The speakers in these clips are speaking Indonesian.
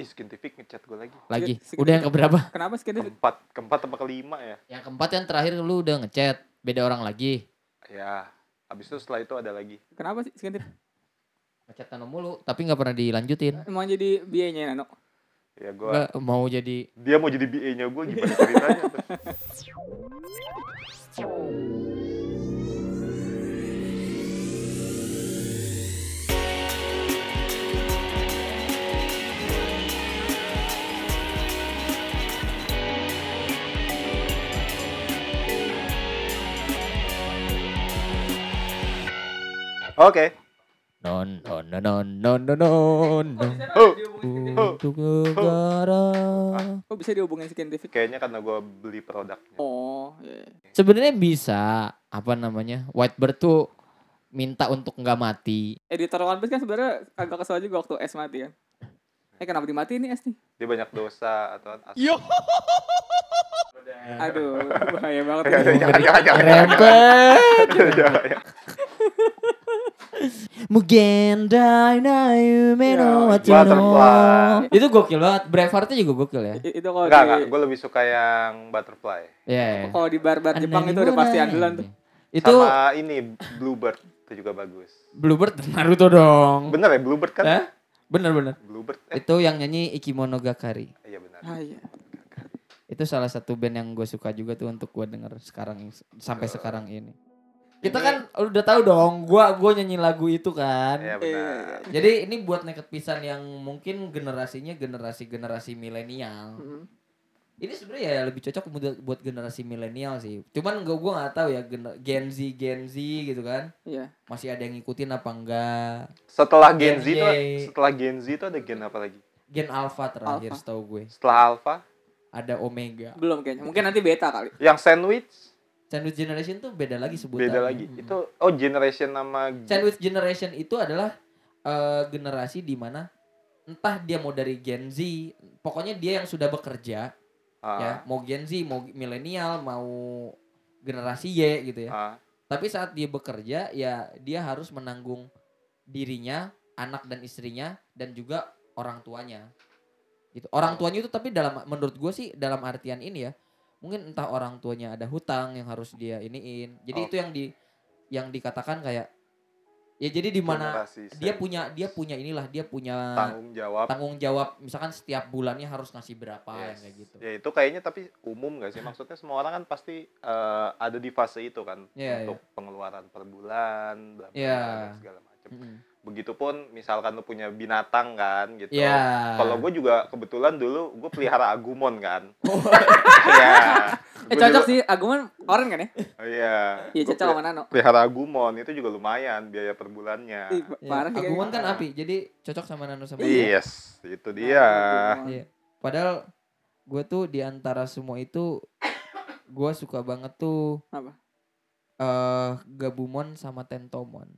Ih, scientific ngechat gue lagi. Lagi. Skin- Udah yang keberapa? Kenapa skin Keempat, keempat apa kelima ya? Yang keempat yang terakhir lu udah ngechat. Beda orang lagi. Ya, habis itu setelah itu ada lagi. Kenapa sih skin Ngechat Nano mulu. Tapi nggak pernah dilanjutin. Emang jadi biayanya Nano. Ya gue, Nggak mau jadi. dia mau jadi BA-nya gue gimana ceritanya tuh? Oke. Non non non non non non non. non. Oh, Untuk negara. Kok bisa dihubungin scientific? kayaknya karena gue beli produknya. Oh, iya. Sebenarnya bisa apa namanya? Whitebird tuh minta untuk nggak mati. Editor One Piece kan sebenarnya agak kesel juga waktu S mati kan. Eh kenapa dimatiin nih S nih? Dia banyak dosa atau Aduh, bahaya banget. Jangan, ini. jangan, jangan, Mugendai na yume no Ya, wachi no. Butterfly. Itu gokil banget. Braveheart-nya juga gokil ya. Itu kalau Enggak, di enggak. Gue lebih suka yang butterfly. Iya. kalau di bar-bar Jepang itu udah pasti andalan tuh. Itu Sama ini Bluebird itu juga bagus. Bluebird Naruto dong. Bener ya Bluebird kan? Hah? Bener bener. Bluebird. Eh, Itu yang nyanyi Ikimonogatari. iya benar. Ah iya. Itu salah satu band yang gue suka juga tuh untuk gue denger sekarang sampai sekarang ini. Kita Ini- kan udah tahu dong, gua gua nyanyi lagu itu kan. Iya Iya, benar. Jadi ini buat naked pisan yang mungkin generasinya generasi-generasi milenial. Mm. Ini sebenarnya ya lebih cocok buat, buat generasi milenial sih. Cuman gua gua nggak tahu ya Gen Z Gen Z gitu kan. Iya. Masih ada yang ngikutin apa enggak? Setelah Gen Gen Z itu setelah Gen Z itu ada gen apa lagi? Gen Alpha terakhir setahu gue. Setelah Alpha, Ada Omega. Belum kayaknya. Mungkin nanti beta kali. yang sandwich Sandwich Generation tuh beda lagi sebutannya. beda lagi. Mm. Itu oh generation nama Sandwich Generation itu adalah eh, generasi di mana entah dia mau dari Gen Z, pokoknya dia yang sudah bekerja Ah, ya, mau Gen Z, mau milenial, mau generasi Y gitu ya. ah. Tapi saat dia bekerja ya dia harus menanggung dirinya, anak dan istrinya dan juga orang tuanya. Gitu. Orang tuanya itu tapi dalam menurut gue sih dalam artian ini ya, mungkin entah orang tuanya ada hutang yang harus dia iniin. Jadi Oh. itu yang di yang dikatakan kayak ya jadi di mana dia punya dia punya inilah dia punya tanggung jawab. tanggung jawab misalkan setiap bulannya harus ngasih berapa yang Yes. kayak gitu. Ya itu kayaknya tapi umum gak sih? Maksudnya semua orang kan pasti eh, ada di fase itu kan Iya, untuk pengeluaran per bulan, bla bla Iya. bla, dan macam. Mm-mm. Begitupun misalkan lu punya binatang kan gitu. Iya. Kalau gue juga kebetulan dulu gue pelihara agumon kan. Oh. Iya. Eh cocok juga- sih. Aguman orang kan ya? Oh, Iya. Iya cocok sama Nano. pelihara agumon itu juga lumayan biaya per bulannya. Ih, Ya, sih Agungan kayaknya. kan api, jadi cocok sama Nano sama Iya. Yes, itu dia. Aguman. Iya. Padahal gue tuh di antara semua itu gue suka banget tuh Apa? eh Gabumon sama Tentomon.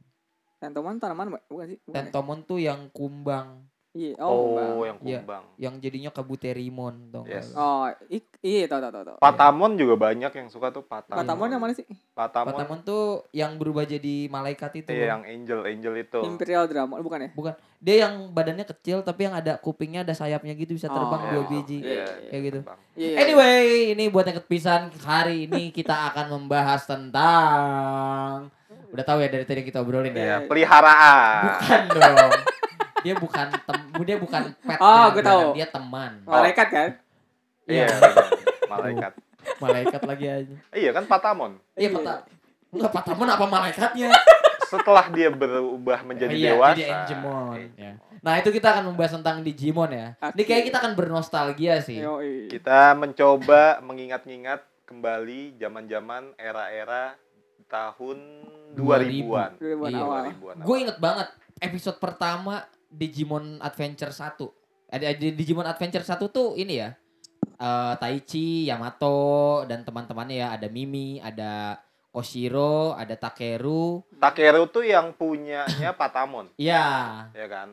Tentoman tanaman Mbak? bukan sih? Bukan ya? Tentomon tuh yang kumbang, Iya. Oh, Oh, Bang. yang Iya. kumbang. yang jadinya kabuterimon nggak Yes. Oh, ik, iya tahu tahu tahu. Patamon juga banyak yang suka tuh Patamon. Patamon yang mana sih? Patamon, Patamon tuh yang berubah jadi malaikat itu. iya yang angel angel itu. Imperial Dramon bukan ya? Bukan. Dia yang badannya kecil tapi yang ada kupingnya ada sayapnya gitu bisa terbang Oh, dua Iya, biji. iya, Kayak gitu. terbang. Iya. iya. Anyway, ini buat yang pisan hari ini kita akan membahas tentang udah tahu ya dari tadi kita obrolin Iya, ya. peliharaan. Bukan dong. Dia bukan tem dia bukan pet. Oh, gue tahu. Dia teman. Malaikat kan? Iya, Iya. malaikat. Malaikat lagi aja. Iya kan Patamon. Iya, pata. Enggak patamon apa malaikatnya? Setelah dia berubah menjadi iya, dewasa. jadi Angemon. Ya. Nah, itu kita akan membahas tentang Digimon ya. Ini kayak kita akan bernostalgia sih. Yoi. Kita mencoba mengingat-ingat kembali zaman-zaman era-era tahun 2000-an. 2000-an Iya, awal. 2000-an Gue inget banget episode pertama Digimon Adventure 1. Ada di Digimon Adventure 1 tuh ini ya. eh Taichi, Yamato dan teman-temannya ya, ada Mimi, ada Oshiro, ada Takeru. Takeru tuh yang punyanya Patamon, Iya. ya kan?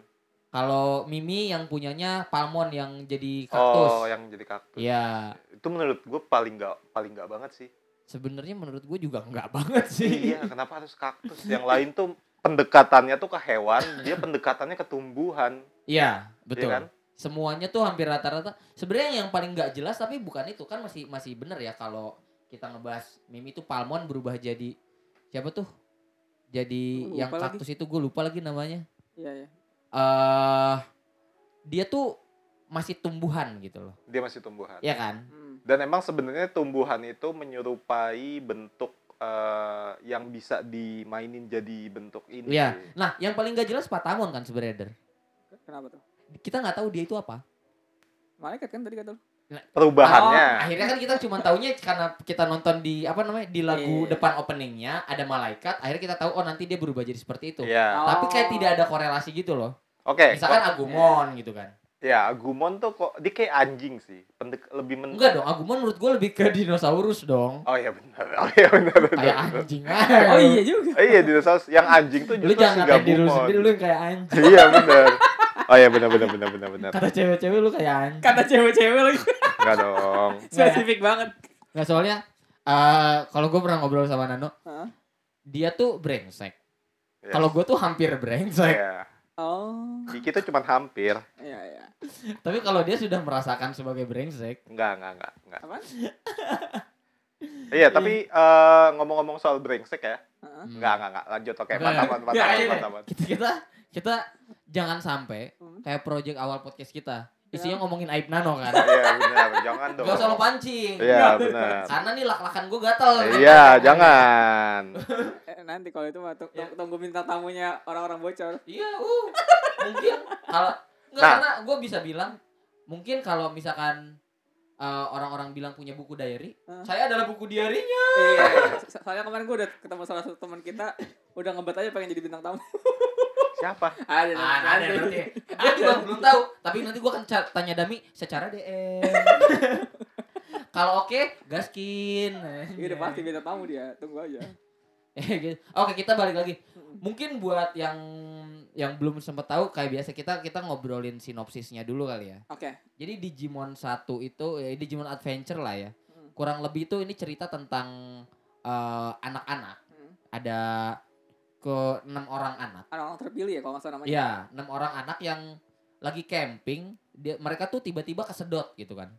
Kalau Mimi yang punyanya Palmon yang jadi kaktus. Oh, yang jadi kaktus. Iya. Itu menurut gue paling nggak paling nggak banget sih. Sebenarnya menurut gue juga enggak banget sih. iya, kenapa harus kaktus? Yang lain tuh pendekatannya tuh ke hewan, dia pendekatannya ke tumbuhan, Iya, betul. ya kan? semuanya tuh hampir rata-rata sebenarnya yang paling nggak jelas tapi bukan itu kan masih masih bener ya kalau kita ngebahas Mimi itu Palmon berubah jadi siapa tuh jadi Lupa yang lagi. kaktus itu gue lupa lagi namanya Iya, iya. eh dia tuh masih tumbuhan gitu loh Dia masih tumbuhan. ya kan Hmm. Dan emang sebenarnya tumbuhan itu menyerupai bentuk eh, yang bisa dimainin jadi bentuk ini. Iya. nah yang paling nggak jelas Patamon kan sebenarnya Der. Kenapa tuh? kita nggak tahu dia itu apa Malaikat kan tadi kata lu. Perubahannya. Oh, akhirnya kan kita cuma taunya karena kita nonton di apa namanya di lagu Iya. depan openingnya ada malaikat akhirnya kita tahu oh nanti dia berubah jadi seperti itu Iya. tapi kayak Oh. tidak ada korelasi gitu loh Oke. misalkan kok- Agumon gitu kan ya, Agumon tuh kok dia kayak anjing sih. Pendek lebih men enggak dong Agumon menurut gue lebih ke dinosaurus dong Oh iya benar. Oh iya benar. kayak anjing aja Oh iya juga. Oh iya dinosaurus yang anjing tuh lu justru si diri lu sendiri lu yang kayak anjing iya benar. Oh iya benar benar benar benar benar. kata cewek-cewek lu kayak anjing Kata cewek-cewek lagi. Enggak dong. Spesifik banget. nggak soalnya eh kalau gue pernah ngobrol sama Nano Hah? dia tuh brengsek Yes. kalau gue tuh hampir brengsek Iya. Oh. Kiki tuh cuma hampir. Iya, iya. tapi kalau dia sudah merasakan sebagai brengsek Enggak, enggak, enggak, enggak. Apa? Iya, tapi eh, ngomong-ngomong soal brengsek ya. Heeh. hmm. Enggak, enggak, enggak. Lanjut oke. Enggak, Mantap, enggak. mantap, Enggak, mantap, iya. mantap, mantap. kita kita kita jangan sampai Hmm. kayak project awal podcast kita isinya ngomongin aib nano kan Iya, benar. Jangan dong. gak usah lo pancing Iya, benar. karena nih lak-lakan gue gatel Iya, jangan. Eh, nanti kalau itu mah tung- tung- tunggu minta tamunya orang-orang bocor. iya uh mungkin kalau nggak Nah. karena gue bisa bilang mungkin kalau misalkan eh, orang-orang bilang punya buku diary Hah? saya adalah buku diarinya Iya. so- Soalnya kemarin gue udah ketemu salah satu teman kita udah ngebet aja pengen jadi bintang tamu. Siapa? Ada ah ada berarti gue juga belum tahu tapi nanti gue akan tanya Dami secara DM kalau oke gaskin Iya udah pasti bintang tamu dia. Tunggu aja. Eh, gitu. Oke kita balik lagi. Mungkin buat yang yang belum sempat tahu kayak biasa kita kita ngobrolin sinopsisnya dulu kali ya. Oke. Jadi Digimon 1 itu ya Digimon Adventure lah ya. Hmm. Kurang lebih itu ini cerita tentang eh, anak-anak. Hmm. Ada ke enam orang anak. Orang-orang terpilih ya kalau nggak salah namanya. Iya, enam orang anak yang lagi camping. Dia, mereka tuh tiba-tiba kesedot gitu kan.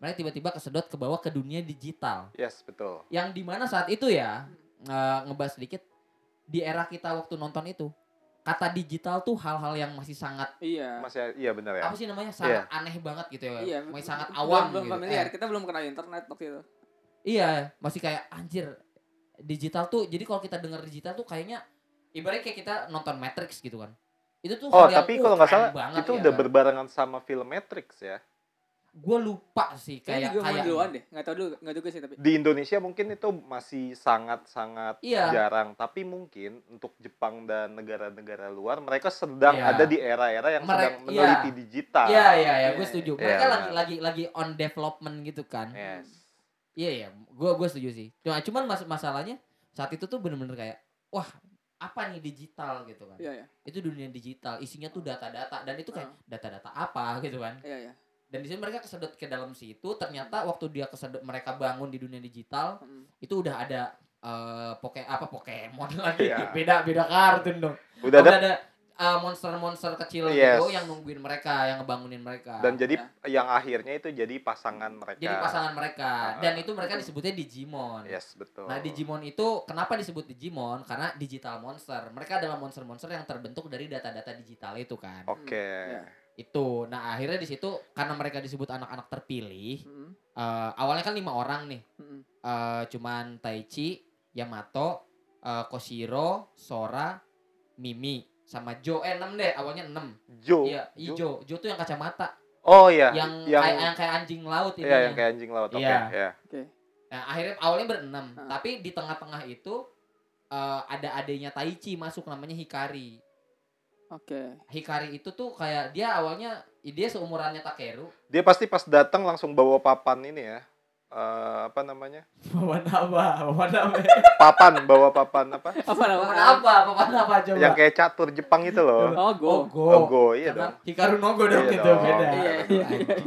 Mereka tiba-tiba kesedot ke bawah ke dunia digital. Yes, betul. yang di mana saat itu ya eh, ngebahas sedikit di era kita waktu nonton itu kata digital tuh hal-hal yang masih sangat Iya. Masih iya benar ya. apa sih namanya sangat aneh banget gitu ya Iya. masih sangat belum- awam Belum gitu. familiar. Eh, Kita belum kenal internet waktu itu. iya masih kayak anjir digital tuh jadi kalau kita dengar digital tuh kayaknya ibaratnya kayak kita nonton Matrix gitu kan itu tuh Oh, tapi uh, kalau nggak keren salah banget itu ya udah kan. berbarengan sama film Matrix ya. gue lupa sih kayak juga main kayak duluan deh. Nggak tahu dulu, nggak juga sih tapi. Di Indonesia mungkin itu masih sangat-sangat Iya. jarang, tapi mungkin untuk Jepang dan negara-negara luar mereka sedang Iya. ada di era-era yang Merek- sedang iya. meneliti digital. Iya iya ya, gue Iya, setuju. iya. Mereka Iya, lagi lagi lagi on development gitu kan. Yes. Iya iya, gue gue setuju sih. Cuma cuman mas masalahnya saat itu tuh bener-bener kayak wah apa nih digital gitu kan. Iya, iya. Itu dunia digital, isinya tuh data-data dan itu kayak data-data apa gitu kan. Iya, iya. Dan di sini mereka kesedot ke dalam situ, ternyata waktu dia kesedot mereka bangun di dunia digital Hmm. itu udah ada eh poke apa Pokemon lagi. Iya. Beda beda kartun dong. Udah Udah ada ada eh, monster-monster kecil Yes. gitu yang nungguin mereka, yang ngebangunin mereka. dan jadi Ya. yang akhirnya itu jadi pasangan mereka. jadi pasangan mereka Ah. dan itu mereka disebutnya Digimon. Yes, betul. Nah, Digimon itu kenapa disebut Digimon? Karena digital monster. Mereka adalah monster-monster yang terbentuk dari data-data digital itu kan. Oke. Ya. Itu. Nah, akhirnya di situ karena mereka disebut anak-anak terpilih, Hmm. eh, awalnya kan lima orang nih. Hmm. Eh, cuman Taichi, Yamato, eh, Koshiro, Sora, Mimi, sama Jo. Eh, enam deh. Awalnya enam. Jo. Iya, Jo. Jo. Jo tuh yang kacamata, Oh iya. yang yang kayak yang kayak anjing laut ini. Iya, yang kayak anjing laut. Oke, Iya. ya. Oke. Nah, akhirnya awalnya berenam, Ah. tapi di tengah-tengah itu eh, ada adanya Taichi masuk namanya Hikari. Oke. Hikari itu tuh kayak dia awalnya dia seumurannya Takeru. Dia pasti pas datang langsung bawa papan ini ya. Eh, apa namanya? Bawa apa? Bawa apa? Papan, bawa papan apa? Apa namanya? apa? Bawa apa coba? Yang kayak catur Jepang itu loh. Oh, go. Oh, go. Oh, go, iya Karena dong. Hikaru no go dong Iya gitu dong. beda. Iya,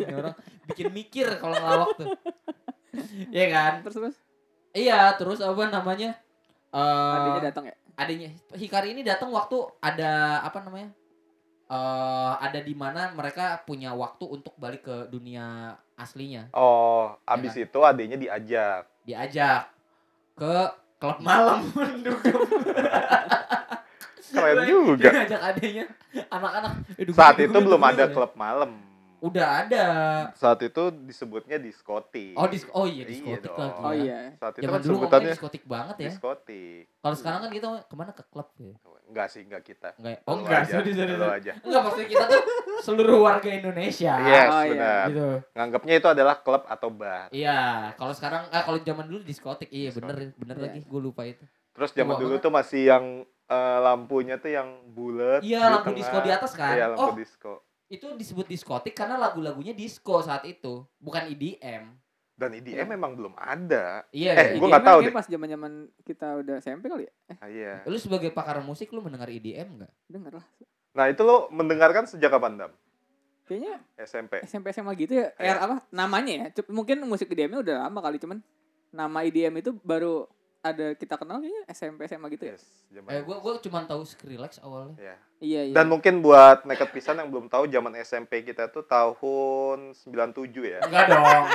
iya, orang bikin mikir kalau ngelawak tuh. Iya kan? Terus terus Iya, terus apa namanya? Eh adanya datang ya? adanya Hikari ini datang waktu ada apa namanya? eh ada di mana mereka punya waktu untuk balik ke dunia aslinya. Oh, Ya abis itu adanya diajak. Diajak ke klub malam mendukung. Keren juga. Diajak adanya anak-anak. "Eh, dukung, Saat itu belum dukung." ada klub malam. Udah ada. Saat itu disebutnya diskotik. Oh, dis oh iya Iya diskotik dong. lagi. Oh ya. iya. Saat itu Zaman kan dulu sebutannya diskotik banget ya. diskotik. Kalau sekarang kan kita ke mana ke klub ya? Enggak sih, enggak kita. Enggak. ya? Oh enggak, lu sorry. aja. Enggak maksudnya kita tuh seluruh warga Indonesia. Yes, Oh, iya. benar. Gitu. Nganggapnya itu adalah klub atau bar. Iya, kalau sekarang ah kalau zaman dulu diskotik. Iya, Diskotik. bener bener Iya. lagi gue lupa itu. Terus zaman dulu tuh masih yang eh, lampunya tuh yang bulat. Iya, di lampu tengah. disco di atas kan? Iya, lampu Oh. disco. Itu disebut diskotik karena lagu-lagunya disco saat itu, bukan EDM. Dan IDM memang belum ada. Iya, Eh, iya. gua nggak tahu deh. pas zaman-zaman kita udah SMP kali ya? Eh, Ah, iya. Lu sebagai pakar musik lu mendengar EDM enggak? denger lah. Nah, itu lo mendengarkan sejak kapan, Dam? Kayaknya SMP. SMP SMA gitu ya. Iya. Er, apa namanya ya? Cep- Mungkin musik EDM-nya udah lama kali cuman nama EDM itu baru ada kita kenal kayaknya SMP SMA gitu ya. Yes, zaman. Eh, gua gua cuma tahu Skrillex awalnya. Iya. Iya iya. Dan mungkin buat naked pisan yang belum tahu zaman SMP kita tuh tahun 97 ya. Enggak dong.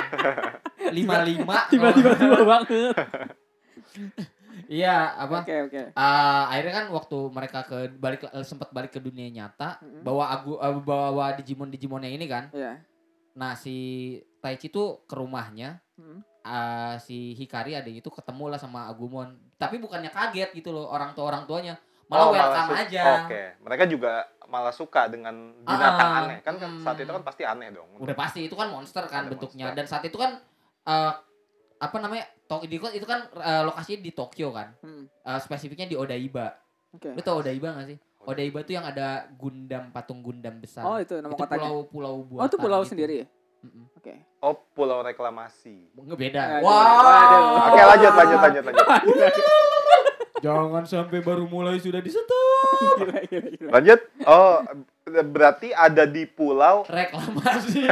55. tiba-tiba tua banget. Iya, apa? Oke oke. Ah, akhirnya kan waktu mereka ke balik sempat balik ke dunia nyata, Mm-mm. bawa agu eh, bawa Digimon Digimonnya ini kan. Iya. Nah, si Taichi tuh ke rumahnya, Hmm. Ah, si Hikari adanya itu ketemu lah sama Agumon. Tapi bukannya kaget gitu loh orang tua orang tuanya, malah Oh, welcome su- aja. Oke, mereka juga malah suka dengan binatang Ah, aneh kan, kan saat itu kan pasti aneh dong. Udah pasti itu kan monster kan Ada bentuknya monster. dan saat itu kan eh, apa namanya? Tok di itu kan eh, lokasinya di Tokyo kan. Hmm. Eh, spesifiknya di Odaiba. Oke. Lu tau Odaiba gak sih? Odaiba tuh yang ada Gundam patung Gundam besar. Oh itu nama itu kotanya. pulau-pulau buatan. Oh itu pulau gitu. sendiri ya? Mm-mm. Oke. Oh, pulau reklamasi. Nggak beda. Aduh, Wah. aduh. Oke, lanjut lanjut lanjut lanjut. Jangan sampai baru mulai sudah disentuh. gila, gila, gila. Lanjut. Oh, berarti ada di pulau Reklamasi.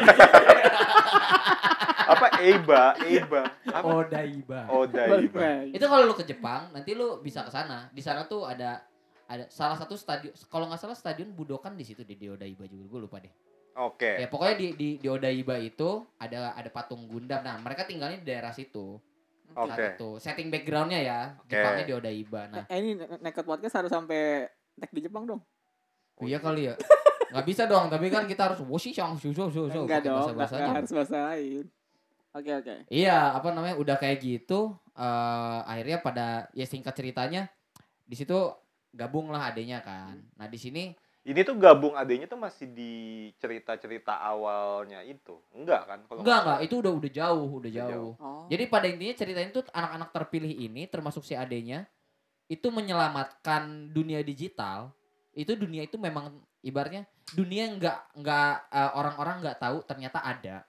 apa Eiba, Eiba. Apa? Odaiba. Odaiba. Itu kalau lu ke Jepang, nanti lu bisa ke sana. Di sana tuh ada ada salah satu stadion kalau nggak salah stadion Budokan di situ di di Odaiba juga gue lupa deh. Oke. Ya pokoknya di di di Odaiba itu ada ada patung Gundam. Nah, mereka tinggalnya di daerah situ. Saat Oke. itu. Setting backgroundnya ya, Oke. Jepangnya di Odaiba. Nah, Eh, ini ne- Naked Podcast harus sampai tag di Jepang dong. iya kali ya. Nggak bisa dong, tapi kan kita harus woshi shang shu shu shu shu Enggak dong, enggak bahasa-bahasanya. enggak harus bahasa lain. Oke oke. Iya, apa namanya? Udah kayak gitu, eh akhirnya pada ya singkat ceritanya di situ gabung lah adanya kan. Nah di sini Ini tuh gabung adanya tuh masih di cerita-cerita awalnya itu. Enggak kan? Kalau enggak nggak enggak itu udah udah jauh, udah Udah jauh. jauh. Oh. Jadi pada intinya ceritanya tuh anak-anak terpilih ini termasuk si adenya itu menyelamatkan dunia digital. Itu dunia itu memang ibaratnya dunia enggak enggak eh, orang-orang enggak tahu ternyata ada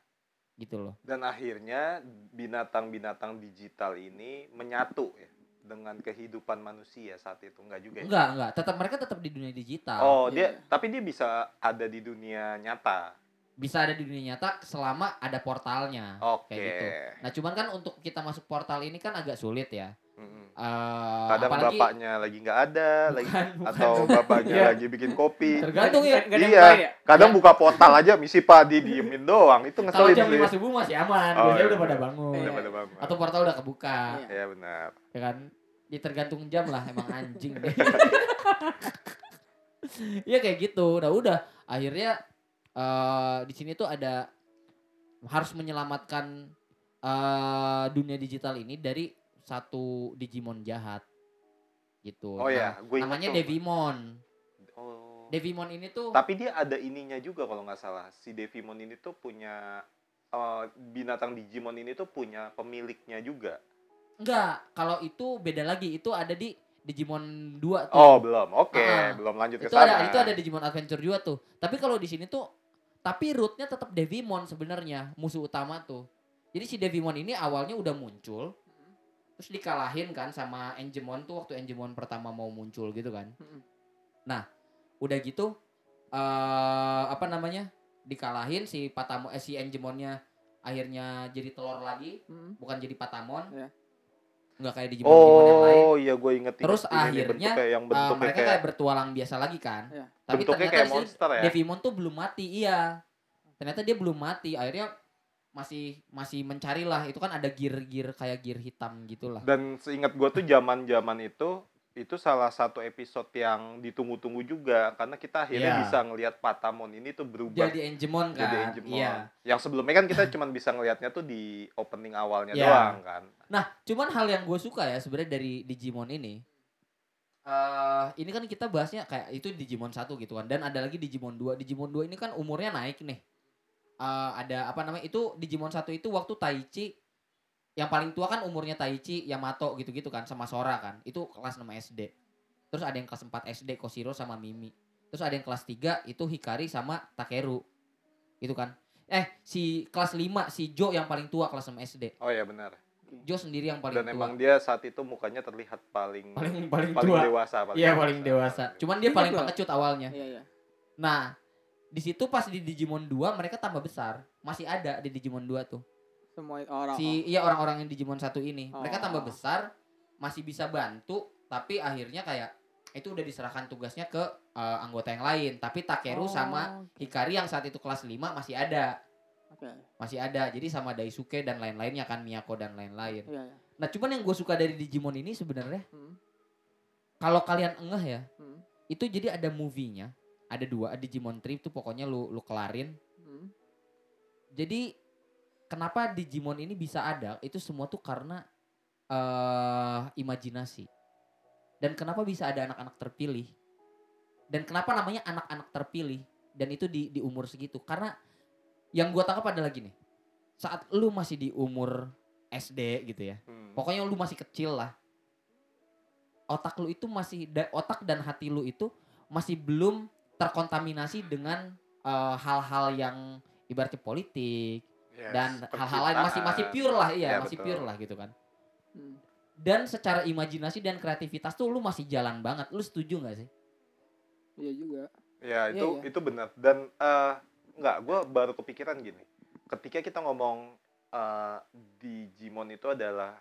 gitu loh. Dan akhirnya binatang-binatang digital ini menyatu ya dengan kehidupan manusia saat itu. Enggak juga ya? Enggak, enggak. Tetap mereka tetap di dunia digital. Oh, dia tapi dia bisa ada di dunia nyata. Bisa ada di dunia nyata selama ada portalnya. Oke. Kayak gitu. Nah, cuman kan untuk kita masuk portal ini kan agak sulit ya. Eh, Kadang apalagi bapaknya lagi nggak ada, lagi bukan, bukan. atau bapaknya Iya. lagi bikin kopi. tergantung ya. Yang Iya. ya? Kadang buka portal aja misi Pak didiemin doang. Itu Kalau ngeselin jam sih. 5 subuh masih aman, Oh, biasanya iya. udah pada bangun. Iya. Udah pada bangun. Atau portal udah kebuka, Iya. Ya benar. ya kan? Ya tergantung jam lah, emang anjing deh. Iya kayak gitu. Nah udah, akhirnya eh di sini tuh ada harus menyelamatkan eh dunia digital ini dari satu Digimon jahat gitu. Oh ya, Nah, gue ingat namanya tuh. Devimon. Oh. Devimon ini tuh Tapi dia ada ininya juga kalau nggak salah. Si Devimon ini tuh punya eh, binatang Digimon ini tuh punya pemiliknya juga. Enggak, kalau itu beda lagi. Itu ada di Digimon 2 tuh. Oh, belum. Oke, Ah, belum lanjut ke itu sana. ada itu ada Digimon Adventure 2 tuh. Tapi kalau di sini tuh tapi rootnya tetap Devimon sebenarnya musuh utama tuh. Jadi si Devimon ini awalnya udah muncul terus dikalahin kan sama Engemon tuh waktu Engemon pertama mau muncul gitu kan. Mm-mm. Nah, udah gitu eh apa namanya? dikalahin si Patamo eh, si Engemonnya akhirnya jadi telur lagi, Mm. bukan jadi Patamon. Iya. Nggak kayak Digimon Digimon yang lain. Oh iya gue inget Terus inget akhirnya, bentuknya yang Eh, bentuknya mereka kayak, kayak bertualang biasa lagi kan. Iya. Tapi bentuknya ternyata kayak di monster ya. Devimon tuh belum mati, iya. Ternyata dia belum mati. Akhirnya masih masih mencari lah. Itu kan ada gear-gear kayak gear hitam gitulah. Dan seingat gue tuh zaman-zaman itu itu salah satu episode yang ditunggu-tunggu juga karena kita akhirnya Iya. bisa ngelihat Patamon ini tuh berubah Jadi Enjemon kan. jadi Angemon. Iya. Yang sebelumnya kan kita cuma bisa ngelihatnya tuh di opening awalnya Iya. doang kan. Nah, cuman hal yang gue suka ya sebenarnya dari Digimon ini. eh ini kan kita bahasnya kayak itu Digimon 1 gitu kan dan ada lagi Digimon 2. Digimon 2 ini kan umurnya naik nih. Eh ada apa namanya? Itu Digimon 1 itu waktu Taichi yang paling tua kan umurnya Taichi, Yamato gitu-gitu kan sama Sora kan. Itu kelas 6 SD. Terus ada yang kelas 4 SD Koshiro sama Mimi. Terus ada yang kelas 3 itu Hikari sama Takeru. Gitu kan. Eh, si kelas 5 si Jo yang paling tua kelas 6 SD. Oh iya benar. Jo sendiri yang paling Dan tua. emang dia saat itu mukanya terlihat paling paling paling, paling tua. dewasa paling Iya, paling dewasa. Cuman dia Iya, paling pengecut awalnya. Iya iya. Nah, di situ pas di Digimon 2 mereka tambah besar. Masih ada di Digimon 2 tuh. Semua orang. Si iya orang-orang yang Digimon 1 ini. Mereka Oh. tambah besar, masih bisa bantu, tapi akhirnya kayak itu udah diserahkan tugasnya ke eh, anggota yang lain. Tapi Takeru Oh, sama. Hikari yang saat itu kelas 5 masih ada. Oke. Masih ada. Jadi sama Daisuke dan lain-lainnya kan Miyako dan lain-lain. Iya iya. Nah, cuman yang gue suka dari Digimon ini sebenarnya Hmm. kalau kalian ngeh ya, Hmm. itu jadi ada movie-nya ada dua Digimon Trip tuh pokoknya lu lu kelarin Hmm. jadi kenapa Digimon ini bisa ada itu semua tuh karena eh imajinasi. Dan kenapa bisa ada anak-anak terpilih? Dan kenapa namanya anak-anak terpilih? Dan itu di di umur segitu. Karena yang gua tangkap adalah gini saat lu masih di umur SD gitu ya Hmm. pokoknya lu masih kecil lah. Otak lu itu masih da- otak dan hati lu itu masih belum terkontaminasi dengan eh, hal-hal yang ibaratnya politik Yes, dan hal-hal lain masih masih pure lah iya Ya, masih betul. pure lah gitu kan Hmm. dan secara imajinasi dan kreativitas tuh lu masih jalan banget lu setuju nggak sih Iya juga. Ya Iya, itu iya. itu benar dan eh nggak gue baru kepikiran gini ketika kita ngomong eh Digimon itu adalah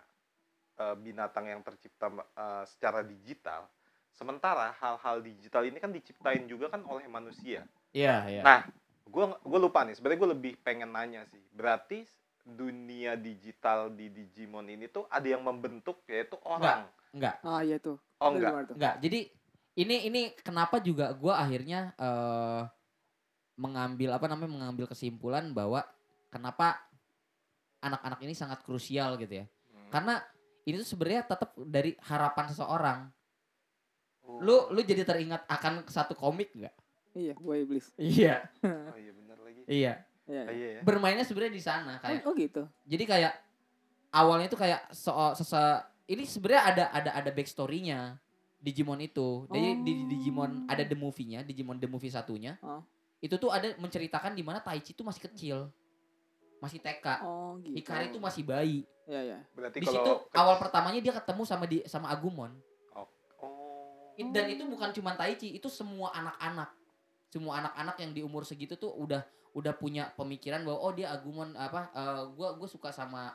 eh, binatang yang tercipta eh, secara digital sementara hal-hal digital ini kan diciptain juga kan oleh manusia iya iya nah gue gue lupa nih sebenarnya gue lebih pengen nanya sih. Berarti dunia digital di Digimon ini tuh ada yang membentuk yaitu orang? Enggak Ah iya tuh. oh enggak. enggak jadi ini ini kenapa juga gua akhirnya eh mengambil apa namanya mengambil kesimpulan bahwa kenapa anak-anak ini sangat krusial gitu ya. Hmm. karena ini tuh sebenarnya tetap dari harapan seseorang. Oh. lu lu jadi teringat akan satu komik nggak Iya, gua iblis. iya oh iya benar lagi iya Iya. Ah, iya. ya bermainnya sebenarnya di sana kayak Oh, oh gitu. jadi kayak awalnya itu kayak so sese ini sebenarnya ada ada ada backstorynya Digimon itu jadi di, di Digimon ada the movie-nya Digimon the movie satunya Oh. itu tuh ada menceritakan di mana Taichi tuh masih kecil masih TK Oh gitu. Hikari tuh masih bayi Iya iya. berarti di kalau situ awal pertamanya dia ketemu sama di sama Agumon oh It- dan itu bukan cuma Taichi itu semua anak-anak semua anak-anak yang di umur segitu tuh udah udah punya pemikiran bahwa oh dia Agumon apa eh, gua gua suka sama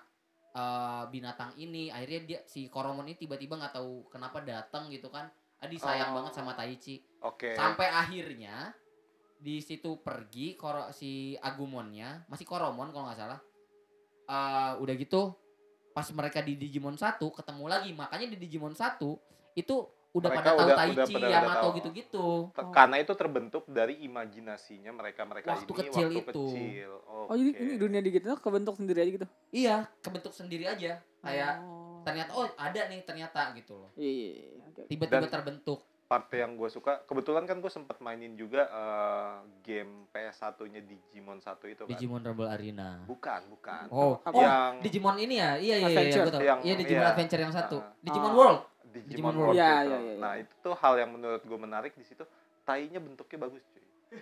eh, binatang ini. Akhirnya dia si Koromon ini tiba-tiba nggak tahu kenapa datang gitu kan. Adi sayang Oh. banget sama Taichi. Oke. Sampai akhirnya di situ pergi koro, si Agumonnya masih Koromon kalau nggak salah. Eh, udah gitu pas mereka di Digimon 1 ketemu lagi. Makanya di Digimon 1 itu udah Mereka pada tahu udah- pada- udah Yamato tahu. gitu-gitu Te- Karena itu terbentuk dari imajinasinya mereka-mereka Waktu ini kecil waktu itu. kecil. Oh jadi ini dunia digital kebentuk sendiri aja gitu. iya kebentuk sendiri aja kayak Oh. ternyata oh ada nih ternyata gitu loh Iya iya. iya. Oke. oke. tiba-tiba Dan- terbentuk part yang gue suka, kebetulan kan gue sempet mainin juga eh, game PS1-nya Digimon 1 itu kan. Digimon Rebel Arena Bukan, bukan. oh oh yang Digimon ini ya iya iya iya Yang- iya Digimon iya. Adventure yang satu Ah. Digimon Oh. World Digimon, Digimon World World. Iya, gitu. iya, iya, iya. Nah, itu tuh hal yang menurut gue menarik di situ. Tainya bentuknya bagus, cuy.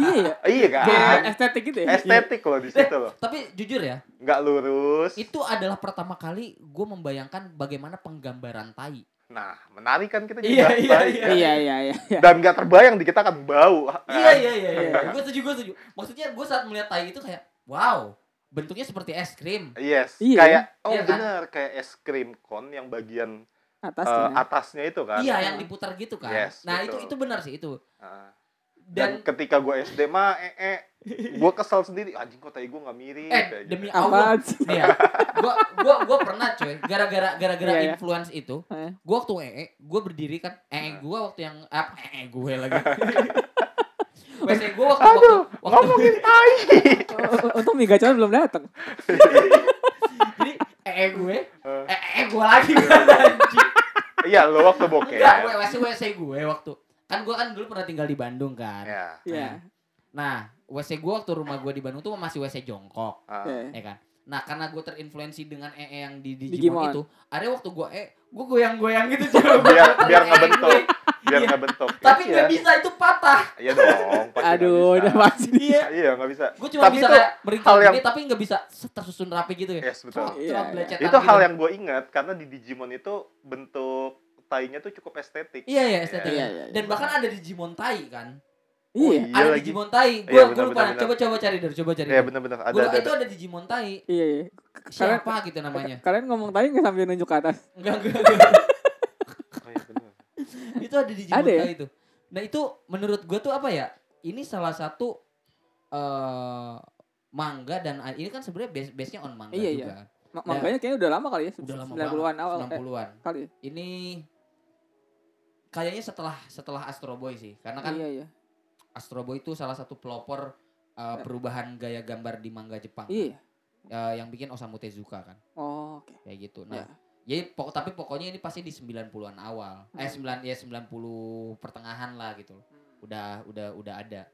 iya ya. Iya kan? Kayak estetik gitu ya. Estetik loh di situ loh. tapi jujur ya Nggak lurus. itu adalah pertama kali gue membayangkan bagaimana penggambaran tai. Nah, menarik kan kita juga. Iya, iya, Tai, iya. kan? Iya iya iya. iya. Dan nggak terbayang di kita kan bau. Iya iya iya iya. gue setuju gue setuju. Maksudnya gue saat melihat tai itu kayak wow. bentuknya seperti es krim. Yes, Iya. kayak oh Iya kan? benar kayak es krim cone yang bagian Atasnya. eh, atasnya itu kan. Iya, yang diputar gitu kan. Yes, nah, itu betul. itu benar sih itu. Ah. Dan, Dan ketika gue SD mah eh, eh gue kesel sendiri anjing kok tai gue nggak mirip eh kayak demi gitu. Allah nih ya. Gua gua gua pernah coy, gara-gara gara-gara Iya, iya. influence itu, Eh. gua waktu ee, gua berdiri kan, ee Nah. gua waktu yang apa ee gue lagi. WC gua waktu waktu, Aduh, waktu ngomongin tai. Oh, Untung Miga Chan belum datang. jadi ee gue, Eh, ee gue lagi kan anjing. Iya, lo waktu bokeh. Enggak, gue WC WC gue waktu kan gue kan dulu pernah tinggal di Bandung kan. Ya. Iya. Nah, WC gue waktu rumah gue di Bandung tuh masih WC jongkok. Oke. ya kan. Nah, karena gue terinfluensi dengan ee yang di Digimon. Digimon itu, ada waktu gue ee, gue goyang-goyang gitu coba Biar biar ngebentuk. Biar Iya. ngebentuk. Tapi Iya. nggak bisa itu patah. Iya dong, pasti nggak Aduh, udah pasti dia. Iya. Iya, nggak bisa. Gue cuma Tapi bisa kayak meringkal hal yang- gini, tapi nggak bisa tersusun rapi gitu ya. Yes, betul. Cuma Iya, cuma iya. Itu hal gitu. yang gue ingat karena di Digimon itu bentuk tainya tuh cukup estetik. Iya iya estetik. Iya, iya, iya. Dan bahkan ada Digimon Tai kan. Oh, Iya. Iya ada lagi. Digimon Tai. Iya, Gue benar, lupa. Coba coba cari dulu, coba cari. Iya, dulu. bener-bener. Ada, ada, itu ada. Digimon Tai. Iya, iya. Siapa gitu namanya? Kalian ngomong tadi nggak sambil nunjuk ke atas? Enggak enggak. enggak. Iya, itu ada Digimon Ada ya? Itu. Nah, itu menurut gue tuh apa ya? Ini salah satu eh manga dan ini kan sebenarnya base base-nya on manga Iya, juga. iya. kan. Ma- Makanya kayaknya udah lama kali ya. Udah lama 90-an awal. Eh, 90-an. kali. Ini kayaknya setelah setelah Astro Boy sih. Karena kan Iya, iya. Astro Boy itu salah satu pelopor uh, perubahan gaya gambar di manga Jepang. Iya. Uh, yang bikin Osamu Tezuka kan. Oh, oke. Kayak gitu. Nah, Ya. jadi pok tapi pokoknya ini pasti di 90-an awal. Eh 9 ya 90 pertengahan lah gitu. Udah udah udah ada.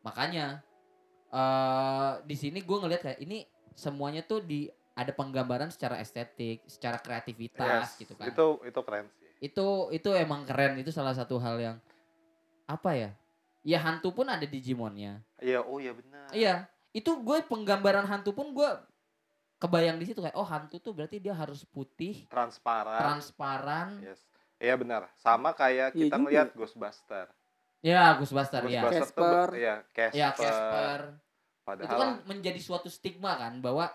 Makanya eh di sini gue ngelihat kayak ini semuanya tuh di ada penggambaran secara estetik, secara kreativitas Yes, gitu kan. Itu itu keren sih. itu itu emang keren itu salah satu hal yang apa ya ya hantu pun ada Digimonnya Iya, oh iya benar. iya itu gue penggambaran hantu pun gue kebayang di situ kayak oh hantu tuh berarti dia harus putih Transparan. transparan Yes. Iya benar. Sama kayak Iya kita juga. ngeliat Ghostbuster. ya Ghostbuster ya Ghostbuster Casper. iya, Casper. ya Casper Padahal itu kan menjadi suatu stigma kan bahwa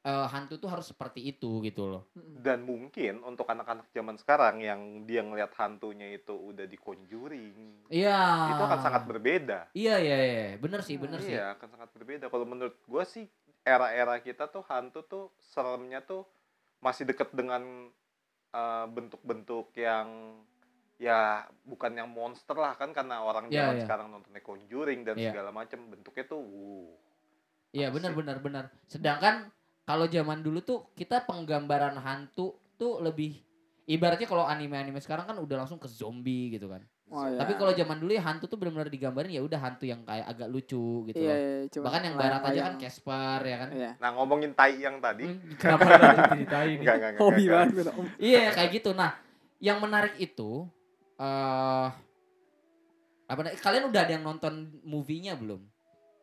eh, hantu tuh harus seperti itu gitu loh dan mungkin untuk anak-anak zaman sekarang yang dia ngeliat hantunya itu udah di conjuring, iya itu akan sangat berbeda. iya iya iya bener sih bener sih Iya, akan sangat berbeda. Kalau menurut gua sih era-era kita tuh hantu tuh seremnya tuh masih deket dengan eh, bentuk-bentuk yang ya bukan yang monster lah kan karena orang Iya, zaman iya. sekarang nontonnya Conjuring dan Iya. segala macam bentuknya tuh wuh. Iya benar benar benar. Sedangkan kalau zaman dulu tuh kita penggambaran hantu tuh lebih ibaratnya kalau anime-anime sekarang kan udah langsung ke zombie gitu kan. Oh, iya. Tapi kalau zaman dulu ya hantu tuh benar-benar digambarin ya udah hantu yang kayak agak lucu gitu Iya, loh. iya, cuma Bahkan yang barat aja kan. Casper ya kan. Iya. Nah, ngomongin tai yang tadi, Hmm, Kenapa diceritain? enggak enggak enggak. Hobi banget. Iya kayak gitu. Nah, yang menarik itu eh apa na- kalian udah ada yang nonton movie-nya belum?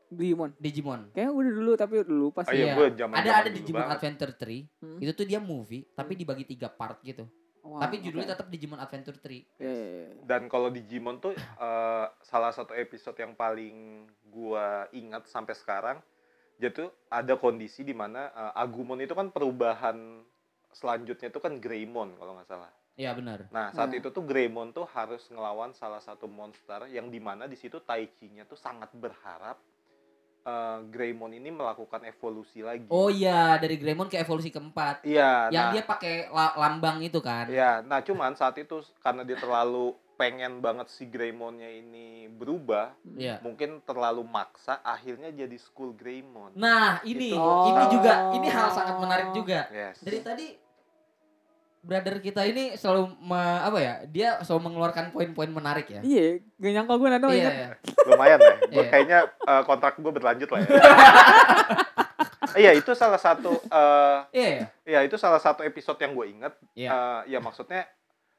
Digimon. Digimon. Kayaknya udah dulu tapi udah lupa Oh sih. iya, Iya. zaman Ada ada Digimon Adventure 3. Hmm. Itu tuh dia movie tapi dibagi tiga part gitu. Wah, Tapi judulnya oke. tetap Digimon Adventure 3. Iya, iya, iya. Dan kalau Digimon tuh eh, salah satu episode yang paling gua ingat sampai sekarang, dia tuh ada kondisi di mana eh, Agumon itu kan perubahan selanjutnya itu kan Greymon kalau nggak salah. Iya benar. Nah saat Nah. itu tuh Greymon tuh harus ngelawan salah satu monster yang di mana di situ Taichi-nya tuh sangat berharap eh, Greymon ini melakukan evolusi lagi. Oh iya, dari Greymon ke evolusi keempat. Iya. yang nah, dia pakai la- lambang itu kan. Iya, nah cuman saat itu karena dia terlalu pengen banget si Greymonnya ini berubah, Iya. mungkin terlalu maksa, akhirnya jadi School Greymon. Nah, ini Itu. ini Oh. juga ini hal sangat menarik juga. Yes. Dari tadi brother kita ini selalu me- apa ya? Dia selalu mengeluarkan poin-poin menarik ya. Iya, gak nyangka gue nado Iya, iya. Lumayan ya. Gua Iya. kayaknya eh, kontrak gue berlanjut lah ya. Iya, itu salah satu eh Iya, iya. ya itu salah satu episode yang gue inget. Iya. Eh, ya maksudnya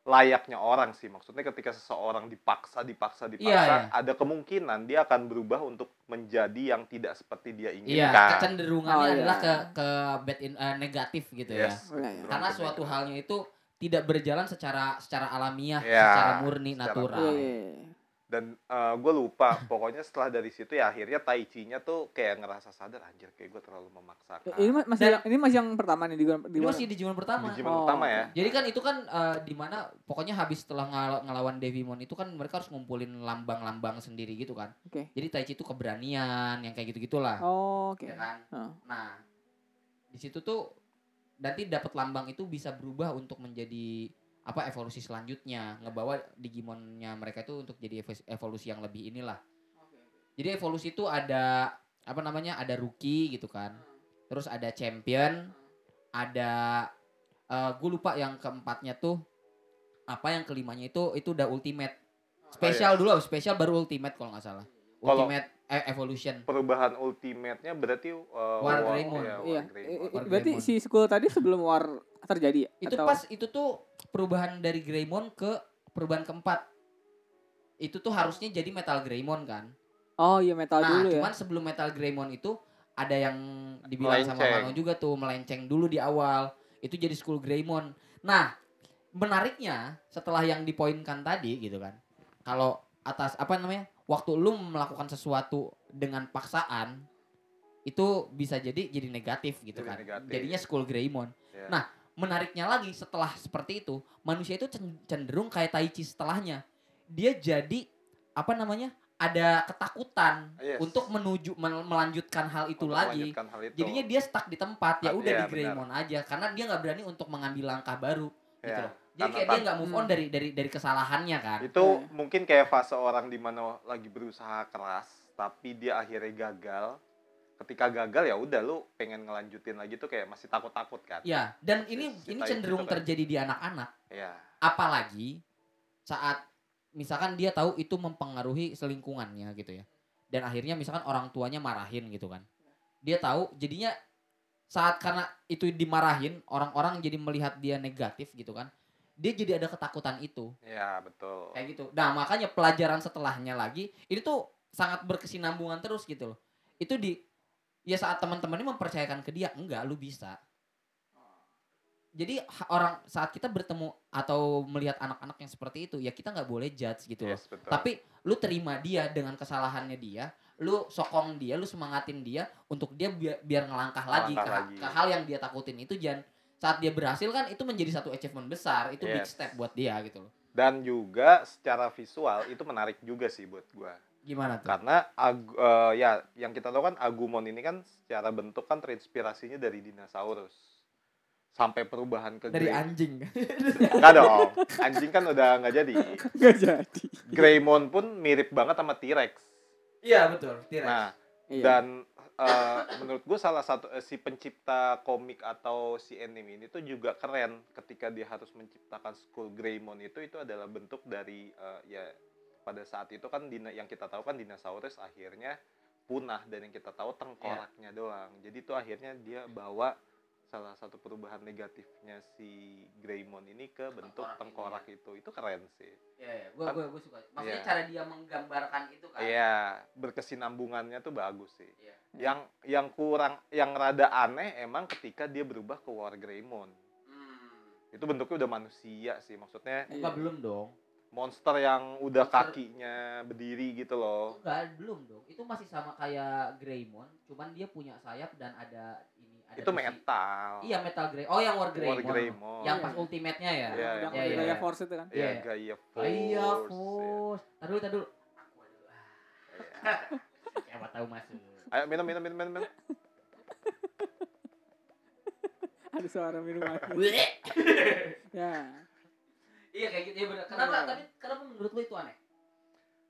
layaknya orang sih. Maksudnya ketika seseorang dipaksa, dipaksa, dipaksa, Iya, iya. ada kemungkinan dia akan berubah untuk menjadi yang tidak seperti dia Iya, inginkan. kecenderungannya Oh, iya. adalah ke ke bad in, eh, negatif gitu ya. Yes. Oh, iya, iya. Karena suatu halnya itu tidak berjalan secara secara alamiah, Iya, secara murni secara natural. Iya, iya, iya. dan gue lupa pokoknya setelah dari situ ya akhirnya Tai Chi-nya tuh kayak ngerasa sadar anjir kayak gue terlalu memaksakan Ini ma- masih Dan- yang, ini masih yang pertama nih di, di Ini masih di Jimon pertama. di Jimon Oh, pertama ya Jadi kan itu kan eh, di mana pokoknya habis setelah ngal- ngelawan Devimon itu kan mereka harus ngumpulin lambang-lambang sendiri gitu kan. Oke. Jadi Tai Chi itu keberanian yang kayak gitu-gitulah. Oh, oke. Ya kan? Heeh. Nah, di situ tuh nanti dapat lambang itu bisa berubah untuk menjadi apa evolusi selanjutnya, ngebawa Digimonnya mereka itu untuk jadi evo- evolusi yang lebih inilah. Jadi evolusi itu ada apa namanya? Ada rookie gitu kan. Terus ada champion, ada gue lupa yang keempatnya tuh apa yang kelimanya itu itu udah ultimate. Spesial dulu, spesial baru ultimate kalau nggak salah. Kalau- Ultimate eh, evolution. perubahan ultimate-nya berarti uh, War War- Greymon. ya, War Iya. War Berarti Greymon. si school tadi sebelum war terjadi ya? Itu Atau- pas itu tuh perubahan dari Greymon ke perubahan keempat. Itu tuh harusnya jadi Metal Greymon kan. Oh iya metal nah, dulu ya. cuman sebelum Metal Greymon itu ada yang dibilang sama Melenceng. Mano juga tuh melenceng dulu di awal. Itu jadi School Greymon. Nah, menariknya setelah yang dipoinkan tadi gitu kan. Kalau atas apa namanya? Waktu lu melakukan sesuatu dengan paksaan itu bisa jadi jadi negatif gitu Jadi kan. negatif. Jadinya School Greymon. Ya. Nah, menariknya lagi setelah seperti itu, manusia itu cen- cenderung kayak Tai Chi setelahnya. Dia jadi apa namanya? Ada ketakutan Yes. untuk menuju mel- melanjutkan hal itu Untuk lagi. hal itu. Jadinya dia stuck di tempat, ya Ah, udah iya, di benar. Greymon aja karena dia nggak berani untuk mengambil langkah baru gitu Ya. loh. Jadi Karena kayak dia nggak move on Hmm. dari dari dari kesalahannya kan. itu Iya. mungkin kayak fase orang di mana lagi berusaha keras tapi dia akhirnya gagal ketika gagal ya udah lu pengen ngelanjutin lagi tuh kayak masih takut-takut kan Ya, dan ini ini cenderung itu kan. terjadi di anak-anak. ya apalagi saat misalkan dia tahu itu mempengaruhi selingkungannya gitu ya dan akhirnya misalkan orang tuanya marahin gitu kan dia tahu jadinya saat karena itu dimarahin orang-orang jadi melihat dia negatif gitu kan dia jadi ada ketakutan itu. Ya betul. Kayak gitu. Nah makanya pelajaran setelahnya lagi ini tuh sangat berkesinambungan terus gitu loh. Itu di ya saat teman-temannya mempercayakan ke dia enggak lu bisa jadi orang saat kita bertemu atau melihat anak-anak yang seperti itu ya kita nggak boleh judge gitu loh. Yes betul. Tapi lu terima dia dengan kesalahannya dia lu sokong dia lu semangatin dia untuk dia biar, biar ngelangkah lagi ke, Ngelangkah lagi. ke hal yang dia takutin itu jangan saat dia berhasil kan itu menjadi satu achievement besar itu big Yes. step buat dia gitu loh. Dan juga secara visual itu menarik juga sih buat gua. Gimana tuh? Karena Ag- eh, ya yang kita tahu kan Agumon ini kan secara bentuk kan terinspirasinya dari dinosaurus sampai perubahan ke dari Grey- anjing. Nggak dong. Anjing kan udah nggak jadi. Nggak jadi. Greymon pun mirip banget sama T-Rex. Iya betul. T-Rex. nah Iya. dan eh, menurut gue salah satu eh, si pencipta komik atau si anime ini tuh juga keren ketika dia harus menciptakan Skull Greymon itu itu adalah bentuk dari eh, ya pada saat itu kan dina, yang kita tahu kan dinosaurus akhirnya punah dan yang kita tahu tengkoraknya doang. Jadi itu akhirnya dia bawa salah satu perubahan negatifnya si Greymon ini ke bentuk Tengkorak tengkorak itu itu keren sih Iya, iya. Gua, Kan- gua, gua suka. Maksudnya Iya. cara dia menggambarkan itu kan. Iya, berkesinambungannya tuh bagus sih. Iya. Yang yang kurang, yang rada aneh emang ketika dia berubah ke War Greymon. Hmm. Itu bentuknya udah manusia sih, maksudnya Enggak belum dong. monster yang udah Monster- kakinya berdiri gitu loh. Enggak, belum dong. Itu masih sama kayak Greymon, cuman dia punya sayap dan ada ada Itu metal. Iya, Metal Grey. Oh, yang War Greymon. War Greymon. Yang Iya. pas ultimate-nya ya. Iya, Yang iya, udah iya. Gaia Force itu kan. Iya, Iya. Gaia Force. Iya, ya. Dulu, tadi dulu. Aku dulu. Iya. Siapa tahu masuk. Ayo minum, minum, minum, minum. minum. Ada suara minuman. ya. iya kayak gitu ya benar. Kenapa? Iya. Tapi kenapa menurut lu itu aneh?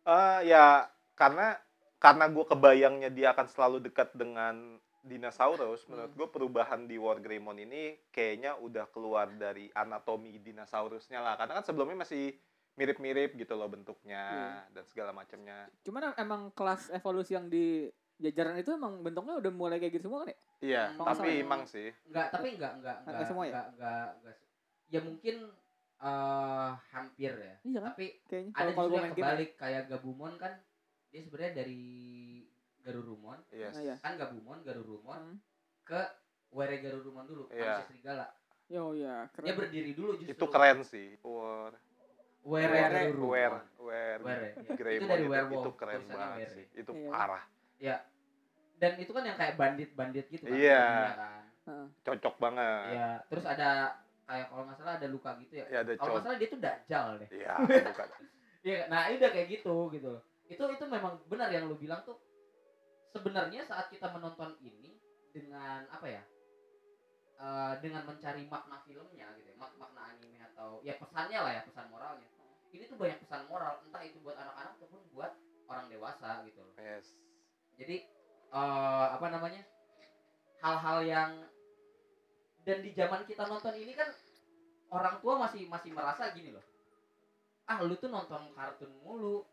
Eh, ya karena karena gue kebayangnya dia akan selalu dekat dengan dinosaurus menurut gue perubahan di War Greymon ini kayaknya udah keluar dari anatomi dinosaurusnya lah karena kan sebelumnya masih mirip-mirip gitu loh bentuknya dan segala macamnya Cuman em- emang kelas evolusi yang di jajaran itu emang bentuknya udah mulai kayak gitu semua kan ya? iya Hmm, tapi masalah. emang sih Enggak, tapi enggak enggak Enggak enggak semua ya? enggak, enggak, enggak. Ya mungkin eh hampir ya. Iya kan? Tapi Kayaknya ada kalau juga kebalik kayak Gabumon kan dia sebenarnya dari Garurumon yes. Ah, iya. kan Gabumon Garurumon Hmm. ke Were Garurumon dulu Iya. manusia serigala Yo ya, dia keren. berdiri dulu justru itu keren sih War Were Were. Were, Were, Were, iya. Greymon Itu dari werewolf, itu keren banget Were. sih. Itu Iya. parah. Dan itu kan yang kayak bandit-bandit gitu kan. Iya. kan. Cocok banget. Iya, terus ada kayak kalau nggak salah ada luka gitu ya. Ya Kalau nggak salah dia tuh dajal deh. Iya, bukan. Iya, nah ini udah kayak gitu gitu loh. Itu itu memang benar yang lu bilang tuh. Sebenarnya saat kita menonton ini dengan apa ya? eh, dengan mencari makna filmnya gitu ya, mak- makna anime atau ya pesannya lah ya, pesan moralnya. Ini tuh banyak pesan moral, entah itu buat anak-anak ataupun buat orang dewasa gitu loh. Yes. Jadi eh, apa namanya? Hal-hal yang dan di zaman kita nonton ini kan orang tua masih masih merasa gini loh. Ah, lu tuh nonton kartun mulu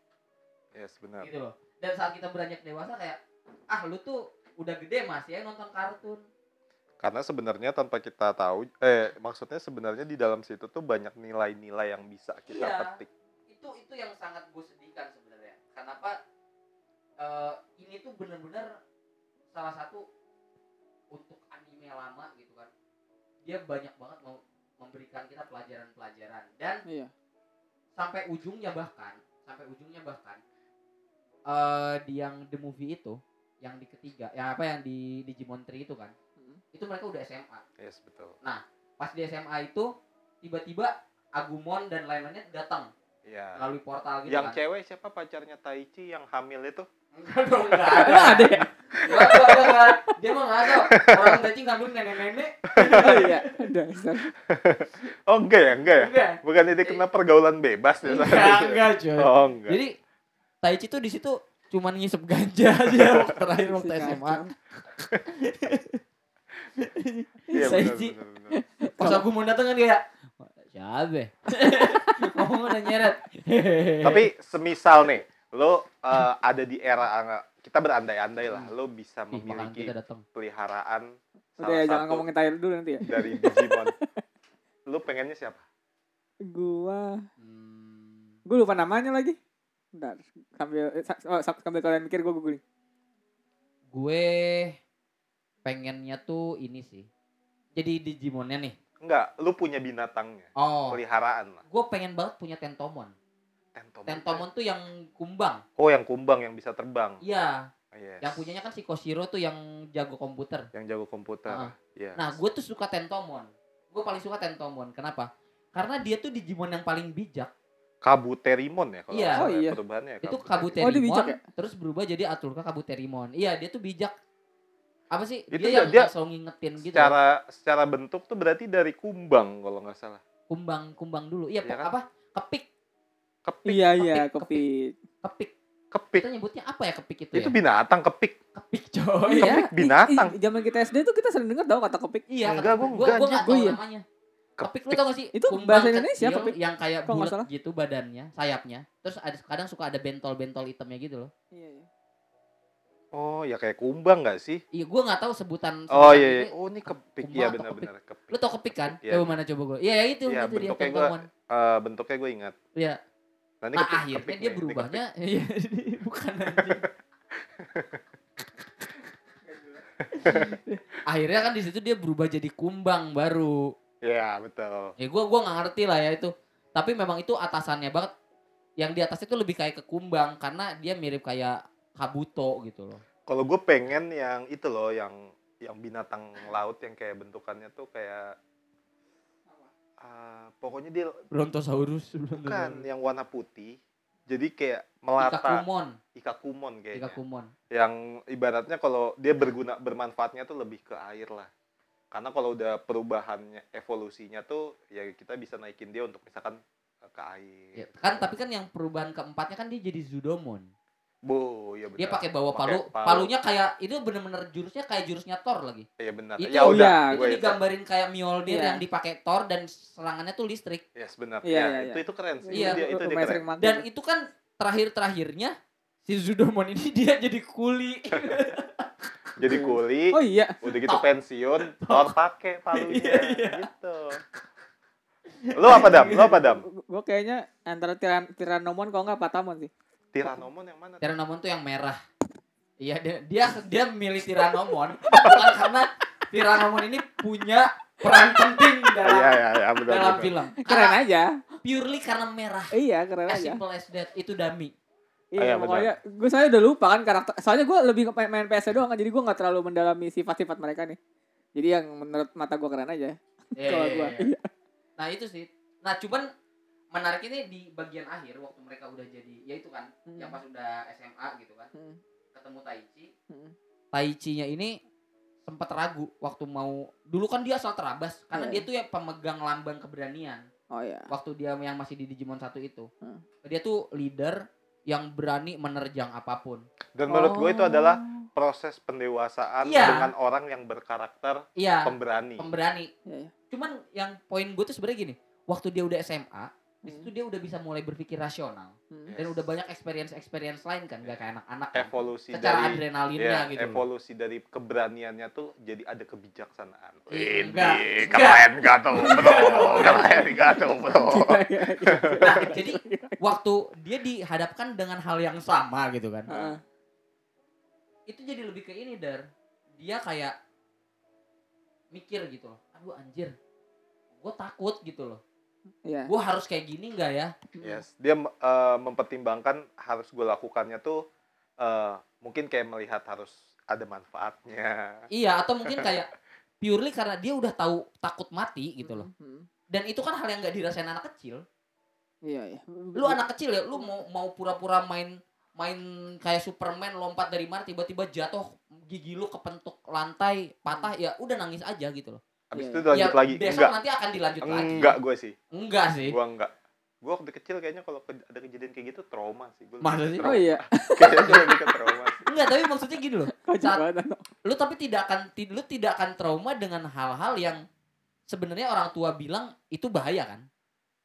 Yes, benar. gitu loh. Dan saat kita beranjak dewasa kayak ah, lu tuh udah gede masih ya nonton kartun. Karena sebenarnya tanpa kita tahu, eh maksudnya sebenarnya di dalam situ tuh banyak nilai-nilai yang bisa kita Iya. petik. Itu itu yang sangat gue sedihkan sebenarnya. Kenapa eh, ini tuh bener-bener salah satu untuk anime lama gitu kan. Dia banyak banget mau memberikan kita pelajaran-pelajaran dan Iya. sampai ujungnya bahkan sampai ujungnya bahkan eh di yang the movie itu yang di ketiga ya apa yang di Digimon Tree itu kan Hmm. itu mereka udah SMA Yes, betul. pas di SMA itu tiba-tiba Agumon dan lain-lainnya datang Iya. melalui portal gitu Yang kan cewek siapa pacarnya Taichi yang hamil itu? enggak dong enggak ada Emang ada ya? enggak enggak enggak, enggak. dia mah enggak ada orang tadi ngambil nenek-nenek Oh iya, dasar. Oh enggak ya, enggak ya? enggak Bukan itu kena pergaulan bebas ya? enggak itu? enggak cuy Oh enggak. jadi Taichi tuh di situ cuman ngisep ganja aja terakhir waktu Si SMA. Iya benar. pas aku mau datang kan kayak siapa ngomong udah nyeret Tapi semisal nih, lo eh, ada di era kita berandai-andai lah, lo bisa memiliki peliharaan Udah salah ya, jangan ngomongin Tyler dulu nanti ya. dari Digimon. lo pengennya siapa? Gua, Hmm, gua lupa namanya lagi. Bentar, sambil eh, oh, sa- sambil kalian mikir gua googling. gue pengennya tuh ini sih jadi Digimonnya nih Enggak, lo punya binatangnya, oh peliharaan lah. gue pengen banget punya Tentomon Tentomon. Tentomon tuh yang kumbang Oh, yang kumbang yang bisa terbang. iya Yes. yang punyanya kan si Koshiro tuh yang jago komputer yang jago komputer. Ah. Yes. nah gue tuh suka Tentomon gue paling suka Tentomon kenapa karena dia tuh Digimon yang paling bijak Kabuterimon ya kalau Iya. salah Oh, iya. perubahannya ya, itu Kabuterimon. Oh, dia bijak Kabuterimon ya? terus berubah jadi Aturka Kabuterimon iya dia tuh bijak apa sih Itu dia yang dia- selalu ngingetin gitu Secara secara bentuk tuh berarti dari kumbang kalau nggak salah. kumbang kumbang dulu iya, Iya kan? apa kepik Kepik, Iya iya, kepik, kepik kepik. kita nyebutnya apa ya kepik itu, Itu ya binatang kepik. kepik coy Iya, Kepik binatang. ih, ih, Zaman kita SD tuh kita sering dengar tau kata kepik. iya Enggak, gua enggak, gua nggak anjing. tahu Gua iya. namanya kepik lu tau gak sih Itu Kumbang bahasa Indonesia, kecil kepik. yang kayak bulat gitu badannya sayapnya terus ada kadang suka ada bentol-bentol hitamnya gitu loh Iya iya. Oh, ya kayak kumbang nggak sih? iya gua nggak tahu sebutan Oh iya, iya. ini. Oh, ini kepik. Iya benar-benar kepik. lu tau kepik kan Iya. coba mana coba gua iya ya itu Iya, itu dia bentuknya gua tentomon eh, bentuknya gue ingat. iya Nah, ini nah kepik, akhirnya kepik dia nih, berubahnya kepik. iya bukan anjing akhirnya kan di situ dia berubah jadi kumbang baru Iya, betul. ya gue gua nggak ngerti lah ya itu tapi memang itu atasannya banget yang di atas itu lebih kayak ke kumbang karena dia mirip kayak kabuto gitu loh Kalau gue pengen yang itu loh, yang yang binatang laut yang kayak bentukannya tuh kayak ah, pokoknya dia brontosaurus bukan yang warna putih. Jadi kayak melata ikakumon ikakumon kayaknya. ikakumon Yang ibaratnya kalau dia berguna bermanfaatnya tuh lebih ke air lah. Karena kalau udah perubahannya evolusinya tuh ya kita bisa naikin dia untuk misalkan eh, ke air. ya, kan tapi kan yang perubahan keempatnya kan dia jadi zudomon Bu, ya benar. dia pakai bawa palu palu. palunya kayak itu bener-bener jurusnya kayak jurusnya Thor lagi Iya benar. Itu- ya udah, iya, itu gue itu. digambarin kayak Mjolnir Iya. yang dipakai Thor dan serangannya tuh listrik Yes, benar. Iya, ya, iya, itu iya. itu keren sih. Iya. Itu dia, itu dia keren. dan itu kan terakhir-terakhirnya si Zudomon ini dia jadi kuli Jadi kuli, Oh iya, udah gitu pensiun, Thor pakai palunya Iya, iya. gitu. Lu apa dam? Lu apa dam? gue kayaknya antara tiran tiranomon kalau nggak patamon sih. Tyrannomon yang mana? Tyrannomon tuh yang merah. Iya dia dia dia milih Tyrannomon bukan karena Tyrannomon ini punya peran penting Iya dalam iya iya benar. dalam benar. film. Keren aja. purely karena merah. Iya, keren As aja. simple as that. Itu dummy. Iya, Iya, pokoknya gue saya udah lupa kan karakter. Soalnya gue lebih ke main, main PS doang kan, jadi gue nggak terlalu mendalami sifat-sifat mereka nih. Jadi yang menurut mata gue keren aja. Iya, Kalau iya, gua. iya. Nah itu sih. Nah cuman menarik ini di bagian akhir waktu mereka udah jadi ya itu kan Hmm. yang pas udah SMA gitu kan Hmm. ketemu Taichi Hmm. Taichi-nya ini sempat ragu waktu mau dulu kan dia asal terabas karena Iya. dia tuh ya pemegang lambang keberanian Oh iya. waktu dia yang masih di Digimon satu itu Hmm. dia tuh leader yang berani menerjang apa pun Dan menurut gue itu Oh. adalah proses pendewasaan Iya. dengan orang yang berkarakter iya pemberani. pemberani Iya, iya. cuman yang poin gue tuh sebenarnya gini waktu dia udah SMA di Hmm. situ dia udah bisa mulai berpikir rasional Hmm. dan udah banyak experience experience lain kan gak kayak anak-anak kan. evolusi secara dari adrenalinnya ya, gitu loh. evolusi dari keberaniannya tuh jadi ada kebijaksanaan. Iya, Ini enggak, keren gak tuh bro, keren gak tuh bro. Iya, iya, iya. Nah, jadi waktu dia dihadapkan dengan hal yang sama gitu kan Heeh. itu jadi lebih ke ini dar dia kayak mikir gitu loh aduh anjir gue takut gitu loh Iya. gue harus kayak gini nggak ya Yes, dia eh, mempertimbangkan harus gue lakukannya tuh eh, mungkin kayak melihat harus ada manfaatnya. iya atau mungkin kayak purely karena dia udah tahu takut mati gitu loh Hmm. dan itu kan hal yang nggak dirasain anak kecil Iya, iya. lu anak kecil ya lu mau mau pura-pura main main kayak Superman lompat dari mana tiba-tiba jatuh gigi lu kepentuk lantai patah ya udah nangis aja gitu loh Habis Iya, itu iya. lanjut ya lagi. besok Enggak. nanti akan dilanjut lagi Enggak gue sih. enggak sih Gua enggak. Gua waktu kecil kayaknya kalau ke- ada kejadian kayak gitu trauma sih. Gua Masa sih? Oh iya. Kayaknya gue lebih ke trauma sih. enggak tapi maksudnya gini loh Saat- lu tapi tidak akan lu tidak akan trauma dengan hal-hal yang sebenarnya orang tua bilang itu bahaya kan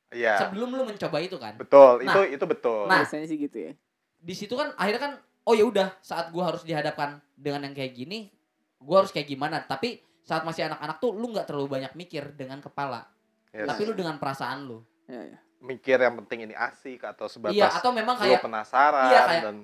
Iya. sebelum lu mencoba itu kan Betul, Nah. itu itu betul. Nah. Biasanya sih gitu ya. di situ kan akhirnya kan oh ya udah saat gua harus dihadapkan dengan yang kayak gini gua harus kayak gimana tapi saat masih anak-anak tuh lu nggak terlalu banyak mikir dengan kepala Yes. tapi lu dengan perasaan lu Iya, iya. mikir yang penting ini asik atau sebatas iya atau memang lu kayak penasaran Iya, kayak- dan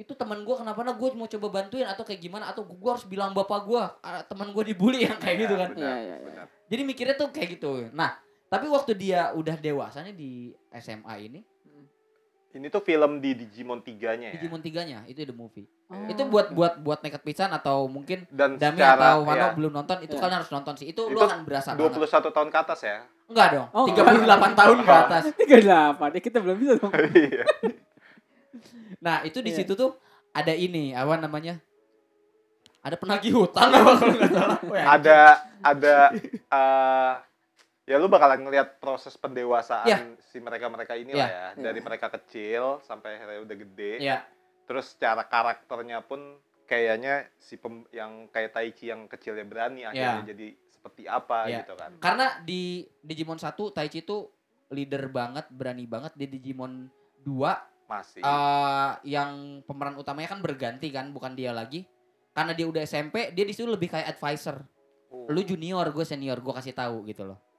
itu teman gua kenapa nah gue mau coba bantuin atau kayak gimana atau gua harus bilang bapak gua ah, teman gua dibully yang kayak gitu Ya, kan benar, Iya, iya, iya. benar. jadi mikirnya tuh kayak gitu nah tapi waktu dia udah dewasanya di SMA ini Ini tuh film di Digimon 3-nya ya. Digimon 3-nya itu the movie. Oh, itu buat buat buat nekat pisan atau mungkin Dan Dami secara atau Wano ya, belum nonton itu Iya. kalian harus nonton sih. Itu, lu Itu akan berasa 21 banget. tahun ke atas ya. Enggak dong. Oh, 38 tahun ke atas. Tiga delapan. Ya kita belum bisa dong. Iya. Nah, itu di Iya. situ tuh ada ini apa namanya? Ada penagih hutang apa kalau nggak salah. Ada ada eh, ya lu bakalan ngelihat proses pendewasaan Iya. si mereka-mereka ini Iya. lah ya. Dari mereka kecil sampai akhirnya udah gede. Iya. Terus secara karakternya pun kayaknya si pem- yang kayak Taichi yang kecilnya berani akhirnya jadi seperti apa Iya. gitu kan. Karena di Digimon 1 Taichi itu leader banget, berani banget di Digimon 2 Masih. eh yang pemeran utamanya kan berganti kan, bukan dia lagi. Karena dia udah SMP, dia di situ lebih kayak advisor. Oh. Lu junior, gue senior, gue kasih tahu gitu loh.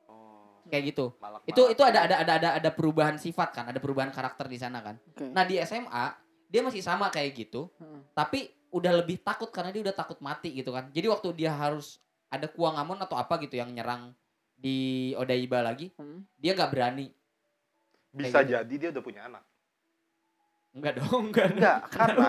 Kayak gitu. Malak-malak. Itu itu ada ada ada ada ada perubahan sifat kan, ada perubahan karakter di sana kan. Oke. Nah, di SMA dia masih sama kayak gitu, Hmm. tapi udah lebih takut karena dia udah takut mati gitu kan. Jadi waktu dia harus ada Kuangamon atau apa gitu yang nyerang di Odaiba lagi, Hmm. dia nggak berani. bisa kayak gitu. jadi dia udah punya anak. Enggak dong, enggak. Enggak, karena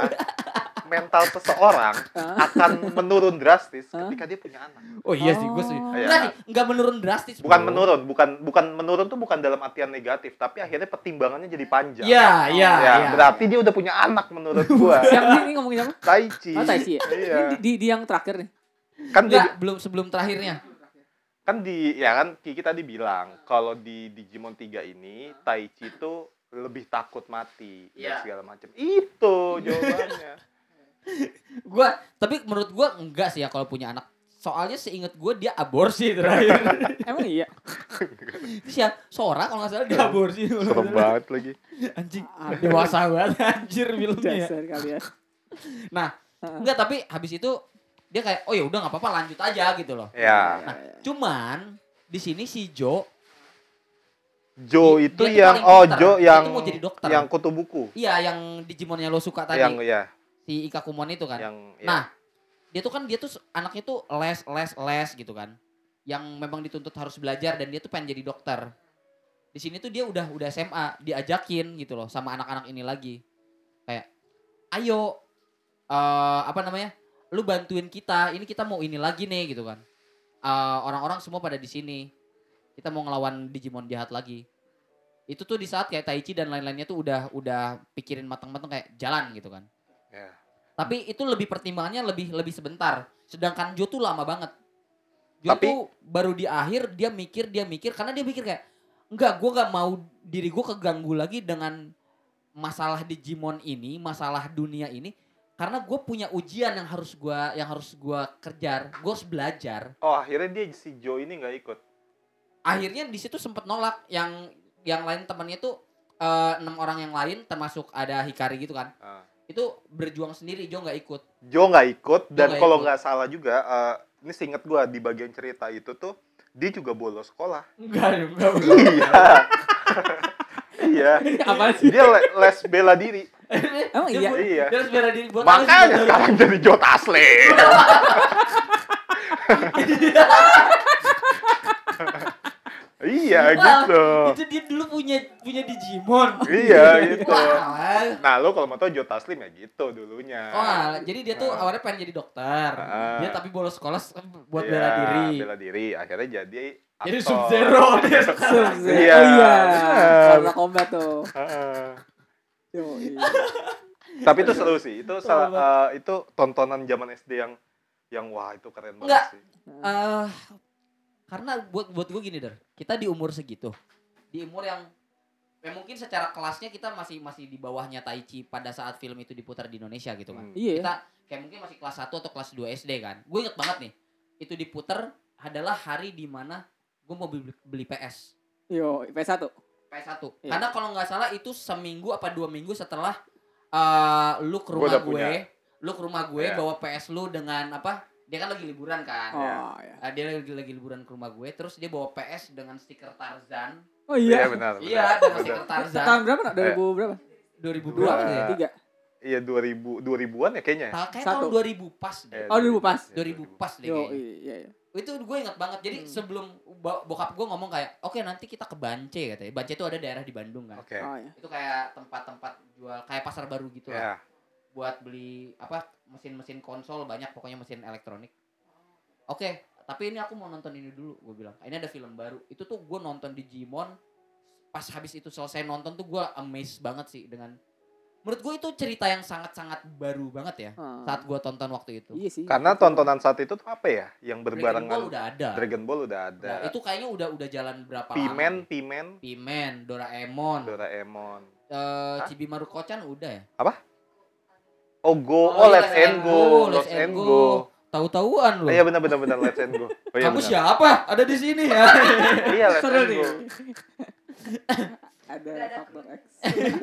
mental seseorang akan menurun drastis ketika dia punya anak. Oh iya sih, gue sih. Oh. Iya. Enggak nih, enggak menurun drastis. Bukan bro. menurun, bukan bukan menurun tuh bukan dalam artian negatif, tapi akhirnya pertimbangannya jadi panjang. Iya, iya, Ya, iya. berarti dia udah punya anak menurut gua. Nih ini ngomongin apa? Taichi. Oh, Taichi ya? Iya. Ini di, di, di yang terakhir nih. Kan dia Enggak, belum sebelum terakhirnya. kan di ya kan Kiki tadi bilang kalau di Digimon 3 ini Taichi itu lebih takut mati dan Iya. segala macam. Itu jawabannya. Gua tapi menurut gua enggak sih ya kalau punya anak. Soalnya seinget gua dia aborsi terakhir. Emang iya. Terus ya Sora kalau nggak salah dia aborsi. Serem banget lagi. Anjing, dewasa banget anjir filmnya. ya. Dasar kalian. Nah, enggak tapi habis itu dia kayak oh ya udah nggak apa-apa lanjut aja gitu loh. Ya, Nah, cuman di sini si Jo Jo itu yang oh. Jo yang mau jadi dokter. yang kutu buku. iya yang Digimonnya lo suka tadi Yang ya, si Ikakumon itu kan. yang ya. Nah, dia tuh kan dia tuh anaknya tuh les les les gitu kan. Yang memang dituntut harus belajar dan dia tuh pengen jadi dokter. Di sini tuh dia udah udah SMA, diajakin gitu loh sama anak-anak ini lagi. Kayak ayo eh apa namanya? Lu bantuin kita. Ini kita mau ini lagi nih gitu kan. Eh, orang-orang semua pada di sini. Kita mau ngelawan Digimon jahat lagi. Itu tuh di saat kayak Taichi dan lain-lainnya tuh udah udah pikirin matang-matang kayak jalan gitu kan. Ya. Tapi itu lebih pertimbangannya lebih lebih sebentar. Sedangkan Jo tuh lama banget. Jo Tapi- tuh baru di akhir dia mikir dia mikir karena dia mikir kayak enggak gue gak mau diri gue keganggu lagi dengan masalah Digimon ini, masalah dunia ini karena gue punya ujian yang harus gua yang harus gua kejar. Gue harus belajar. Oh akhirnya dia si Joe ini nggak ikut. Akhirnya di situ sempet nolak yang yang lain temannya tuh eh, enam orang yang lain termasuk ada Hikari gitu kan. Ah. Itu berjuang sendiri, Jo nggak ikut. Joe nggak ikut dan kalau nggak salah juga, eh, ini seinget gua di bagian cerita itu tuh dia juga bolos sekolah. Enggak, enggak, iya. iya. Apa sih? Dia le- les bela diri. Emang iya? Iya. Dia harus bela diri buat Makanya sekarang jadi Joe Taslim. Iya Wah, gitu. Itu dia dulu punya punya Digimon. Iya gitu. Nah lo kalau mau tau Joe Taslim ya gitu dulunya. Oh, jadi dia tuh Ah. awalnya pengen jadi dokter. Ah. Dia tapi bolos sekolah s- buat Iya, bela diri. Bela diri. Akhirnya jadi Jadi. Sub Zero dia sekarang. Sub-Zero. Iya, Oh iya. Karena combat tuh. Heeh. Yo, iya. Tapi itu seru sih. Itu salah eh, itu tontonan zaman SD yang yang wah itu keren banget Enggak. sih. Eh, karena buat buat gue gini der, kita di umur segitu, di umur yang ya mungkin secara kelasnya kita masih masih di bawahnya Taichi pada saat film itu diputar di Indonesia gitu kan. Hmm. Iya. Kita kayak mungkin masih kelas 1 atau kelas 2 SD kan. Gue inget banget nih, itu diputar adalah hari di mana gue mau beli, beli PS. Yo, PS1. PS1. Iya. Karena kalau nggak salah itu seminggu apa dua minggu setelah eh, lu ke rumah gue, punya. lu ke rumah gue Iya. bawa PS lu dengan apa? Dia kan lagi liburan kan. Oh, iya. Ah, dia lagi, lagi liburan ke rumah gue, terus dia bawa PS dengan stiker Tarzan. Oh Iya iya. benar. Iya, dengan benar. stiker Tarzan. Tahun berapa? nak? 2000 berapa? 2002 Dua. kan ya? Tiga. Iya 2000 2000-an ya kayaknya. Ta- Kayak Satu. tahun 2000 pas deh. Eh, Oh, 2000 pas. Iya, 2000 pas deh Yo, kayaknya. iya, iya. Itu gue ingat banget. Jadi Hmm. sebelum bo- bokap gue ngomong kayak, oke nanti kita ke Bance katanya. Bance itu ada daerah di Bandung kan. Oke. Oh iya. Itu kayak tempat-tempat jual, kayak pasar baru gitu Ya. lah. Buat beli apa mesin-mesin konsol banyak pokoknya mesin elektronik. Oke, tapi ini aku mau nonton ini dulu, gue bilang. Ini ada film baru. Itu tuh gue nonton Digimon. Pas habis itu selesai nonton tuh gue amazed banget sih dengan. Menurut gue itu cerita yang sangat-sangat baru banget ya. Ah. Saat gue tonton waktu itu. Iya sih. Karena tontonan saat itu tuh apa ya? Yang Dragon Ball berbarengan udah ada. Dragon Ball udah ada. Nah, itu kayaknya udah udah jalan berapa Pimen, lama? Pimen, Pimen, Doraemon, Doraemon. eh Hah? Chibimaru Kocan udah ya. Oh Go, Oh, oh, iya, Let's and Go, Let's and Go. Tahu-tahuan loh. Iya benar benar benar Let's and Go. Oh, iya, Kamu benar. siapa? Ada di sini ya. Iya Let's and. Go. Ada faktor X.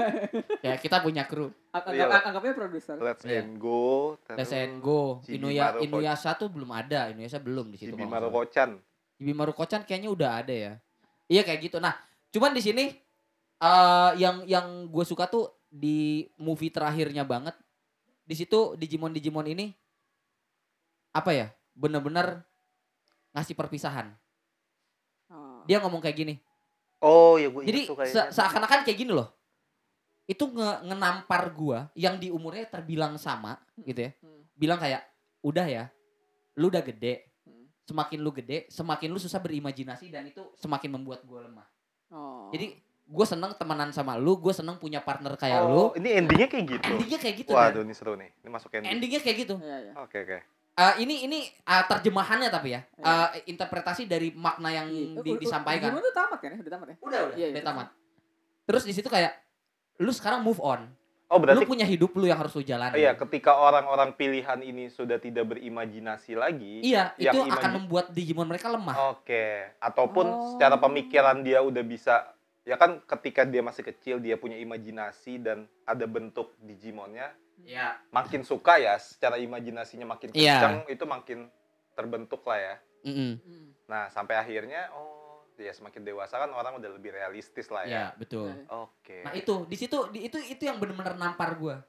ya kita punya kru. Anggap, Iya. anggapnya produser. Let's Iya. and Go. Let's and Go. Inuya Maru Ko- Inuyasha tuh belum ada. Inuyasha belum di situ. Salah. Maruko-chan. Chibimaru Kocan kayaknya udah ada ya. Iya kayak gitu. Nah, cuman di sini eh yang yang gue suka tuh di movie terakhirnya banget. Di situ Digimon Digimon ini apa ya? Bener-bener ngasih perpisahan. Oh. Dia ngomong kayak gini. Oh, ya gue Jadi se- seakan-akan kayak gini loh. Itu nge- ngenampar gua yang di umurnya terbilang sama gitu ya. Hmm. Bilang kayak, "Udah ya. Lu udah gede. Hmm. Semakin lu gede, semakin lu susah berimajinasi dan itu semakin membuat gua lemah." Oh. Jadi gue seneng temenan sama lu, gue seneng punya partner kayak Oh, lu. ini endingnya kayak gitu. Endingnya kayak gitu. Waduh, ini seru nih. Ini masuk ending. Endingnya kayak gitu. Iya, iya. Oke, oke. Eh, ini ini eh, terjemahannya tapi ya, Iya. Eh, interpretasi dari makna yang Iya. di- disampaikan. Digimon tuh tamat kan ya? Udah tamat ya? Udah udah, Iya, iya, udah tamat. Terus di situ kayak lu sekarang move on. Oh, berarti lu punya hidup lu yang harus lu jalani. iya, ketika orang-orang pilihan ini sudah tidak berimajinasi lagi. Iya, yang itu imaji- akan membuat Digimon mereka lemah. Oke, ataupun Oh. secara pemikiran dia udah bisa ya kan ketika dia masih kecil dia punya imajinasi dan ada bentuk Digimonnya Iya. makin suka ya secara imajinasinya makin Iya. kencang itu makin terbentuk lah ya. Mm-mm. Hmm. Nah sampai akhirnya oh ya semakin dewasa kan orang udah lebih realistis lah Iya, ya. betul. Iya. Oke. Nah, itu di situ di, itu itu yang benar-benar nampar gua.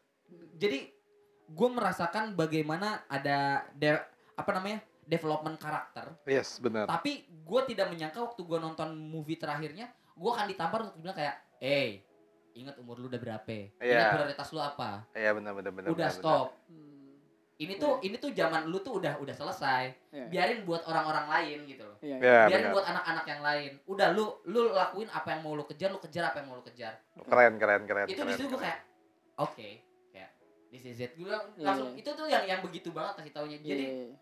Jadi gua merasakan bagaimana ada de- apa namanya? development karakter Yes benar. Tapi gue tidak menyangka waktu gue nonton movie terakhirnya, gue akan ditampar untuk bilang kayak eh ingat umur lu udah berapa ingat Iya. prioritas lu apa Iya benar benar benar. udah benar, stop Hmm. ini tuh ini tuh zaman lu tuh udah udah selesai Iya. biarin buat orang-orang lain gitu loh Iya. benar. Iya biarin benar. buat anak-anak yang lain udah lu lu lakuin apa yang mau lu kejar lu kejar apa yang mau lu kejar Keren keren keren. itu keren, di situ gue kayak oke kayak this is it gue Iya, langsung iya. itu tuh yang yang begitu banget kasih taunya jadi Iya.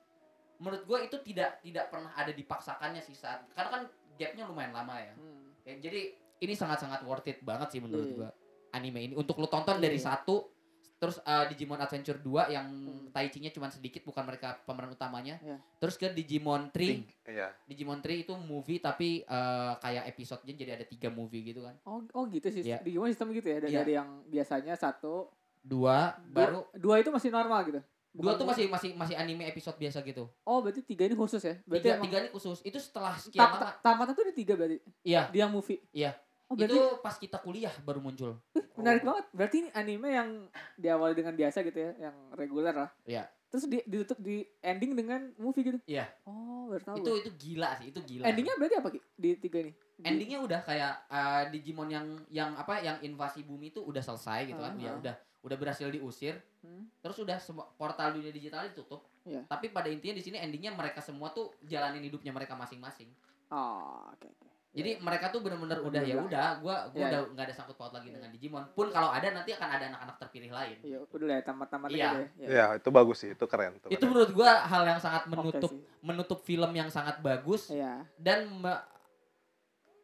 menurut gue itu tidak tidak pernah ada dipaksakannya sih saat karena kan gapnya lumayan lama ya Hmm. Kayak, jadi ini sangat-sangat worth it banget sih menurut Iya. gua anime ini untuk lu tonton dari Iya. satu terus uh, Digimon Adventure 2 yang Hmm. Taichi-nya cuma sedikit bukan mereka pemeran utamanya Iya. terus ke Digimon 3 Ting- Iya. Digimon 3 itu movie tapi uh, kayak episodenya jadi ada tiga movie gitu kan Oh, oh gitu sih. Iya. Di gimana sistem gitu ya? Dari, Iya. dari yang biasanya satu, dua dua, baru dua itu masih normal gitu. Dua Bukan- tuh masih masih masih anime episode biasa gitu Oh, berarti tiga ini khusus ya? Berarti tiga emang tiga ini khusus itu setelah sekian ta- lama ta- tamatnya tuh di tiga berarti. iya Di yang movie. Iya. Oh, berarti itu pas kita kuliah baru muncul menarik banget. Berarti ini anime yang diawali dengan biasa gitu ya, yang reguler lah. Iya. Terus di, ditutup di ending dengan movie gitu. Iya. Oh, baru tahu. itu itu gila sih itu gila endingnya berarti apa Ki? Di tiga ini? Di- endingnya udah kayak uh, Digimon yang yang apa yang invasi bumi itu udah selesai gitu kan Ah, ya ah. udah udah berhasil diusir Hmm. terus udah semua portal dunia digital ditutup Iya. tapi pada intinya di sini endingnya mereka semua tuh jalanin hidupnya mereka masing-masing Oh, oke oke. jadi mereka tuh bener-bener udah ya udah gua gua Iya, udah nggak ada sangkut paut lagi dengan Digimon pun kalau ada nanti akan ada anak-anak terpilih lain Iya, udah lah ya tamat-tamat Iya. aja ya. Iya itu bagus sih itu keren. itu keren. menurut gua hal yang sangat menutup sih. menutup film yang sangat bagus Iya. dan me-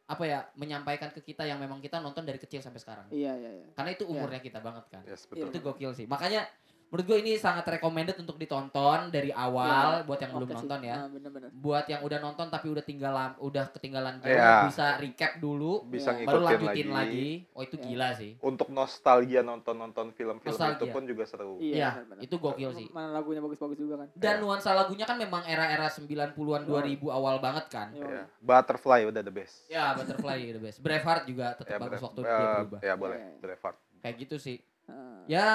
apa ya menyampaikan ke kita yang memang kita nonton dari kecil sampai sekarang Iya, iya, iya. karena itu umurnya kita banget kan Yes Iya. betul. itu gokil sih makanya menurut gue ini sangat recommended untuk ditonton dari awal buat yang belum sih. nonton ya Nah, bener-bener. buat yang udah nonton tapi udah tinggalan udah ketinggalan jauh Iya. bisa recap dulu Bisa Iya. baru ngikutin lanjutin lagi. lagi. oh itu Iya. gila sih Untuk nostalgia nonton-nonton film-film itu pun juga seru. Iya, bener-bener. itu gokil sih Mana lagunya bagus-bagus juga kan. dan Iya. nuansa lagunya kan memang era-era 90-an 2000 awal banget kan. Iya. Butterfly udah the best. ya Butterfly the best Braveheart juga tetap Ya, bagus Brave- waktu eh, dia berubah Ya boleh. Braveheart. kayak gitu sih Heeh. ya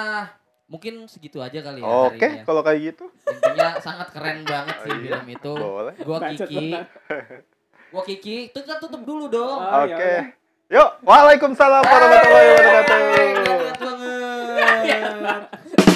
mungkin segitu aja kali ya hari Oke, ini ya. kalau kayak gitu intinya sangat keren banget sih Iya, film itu boleh. gua Kiki gua Kiki itu kita tutup dulu dong Oh, Oke. udah. Yuk, waalaikumsalam warahmatullahi wabarakatuh. Banget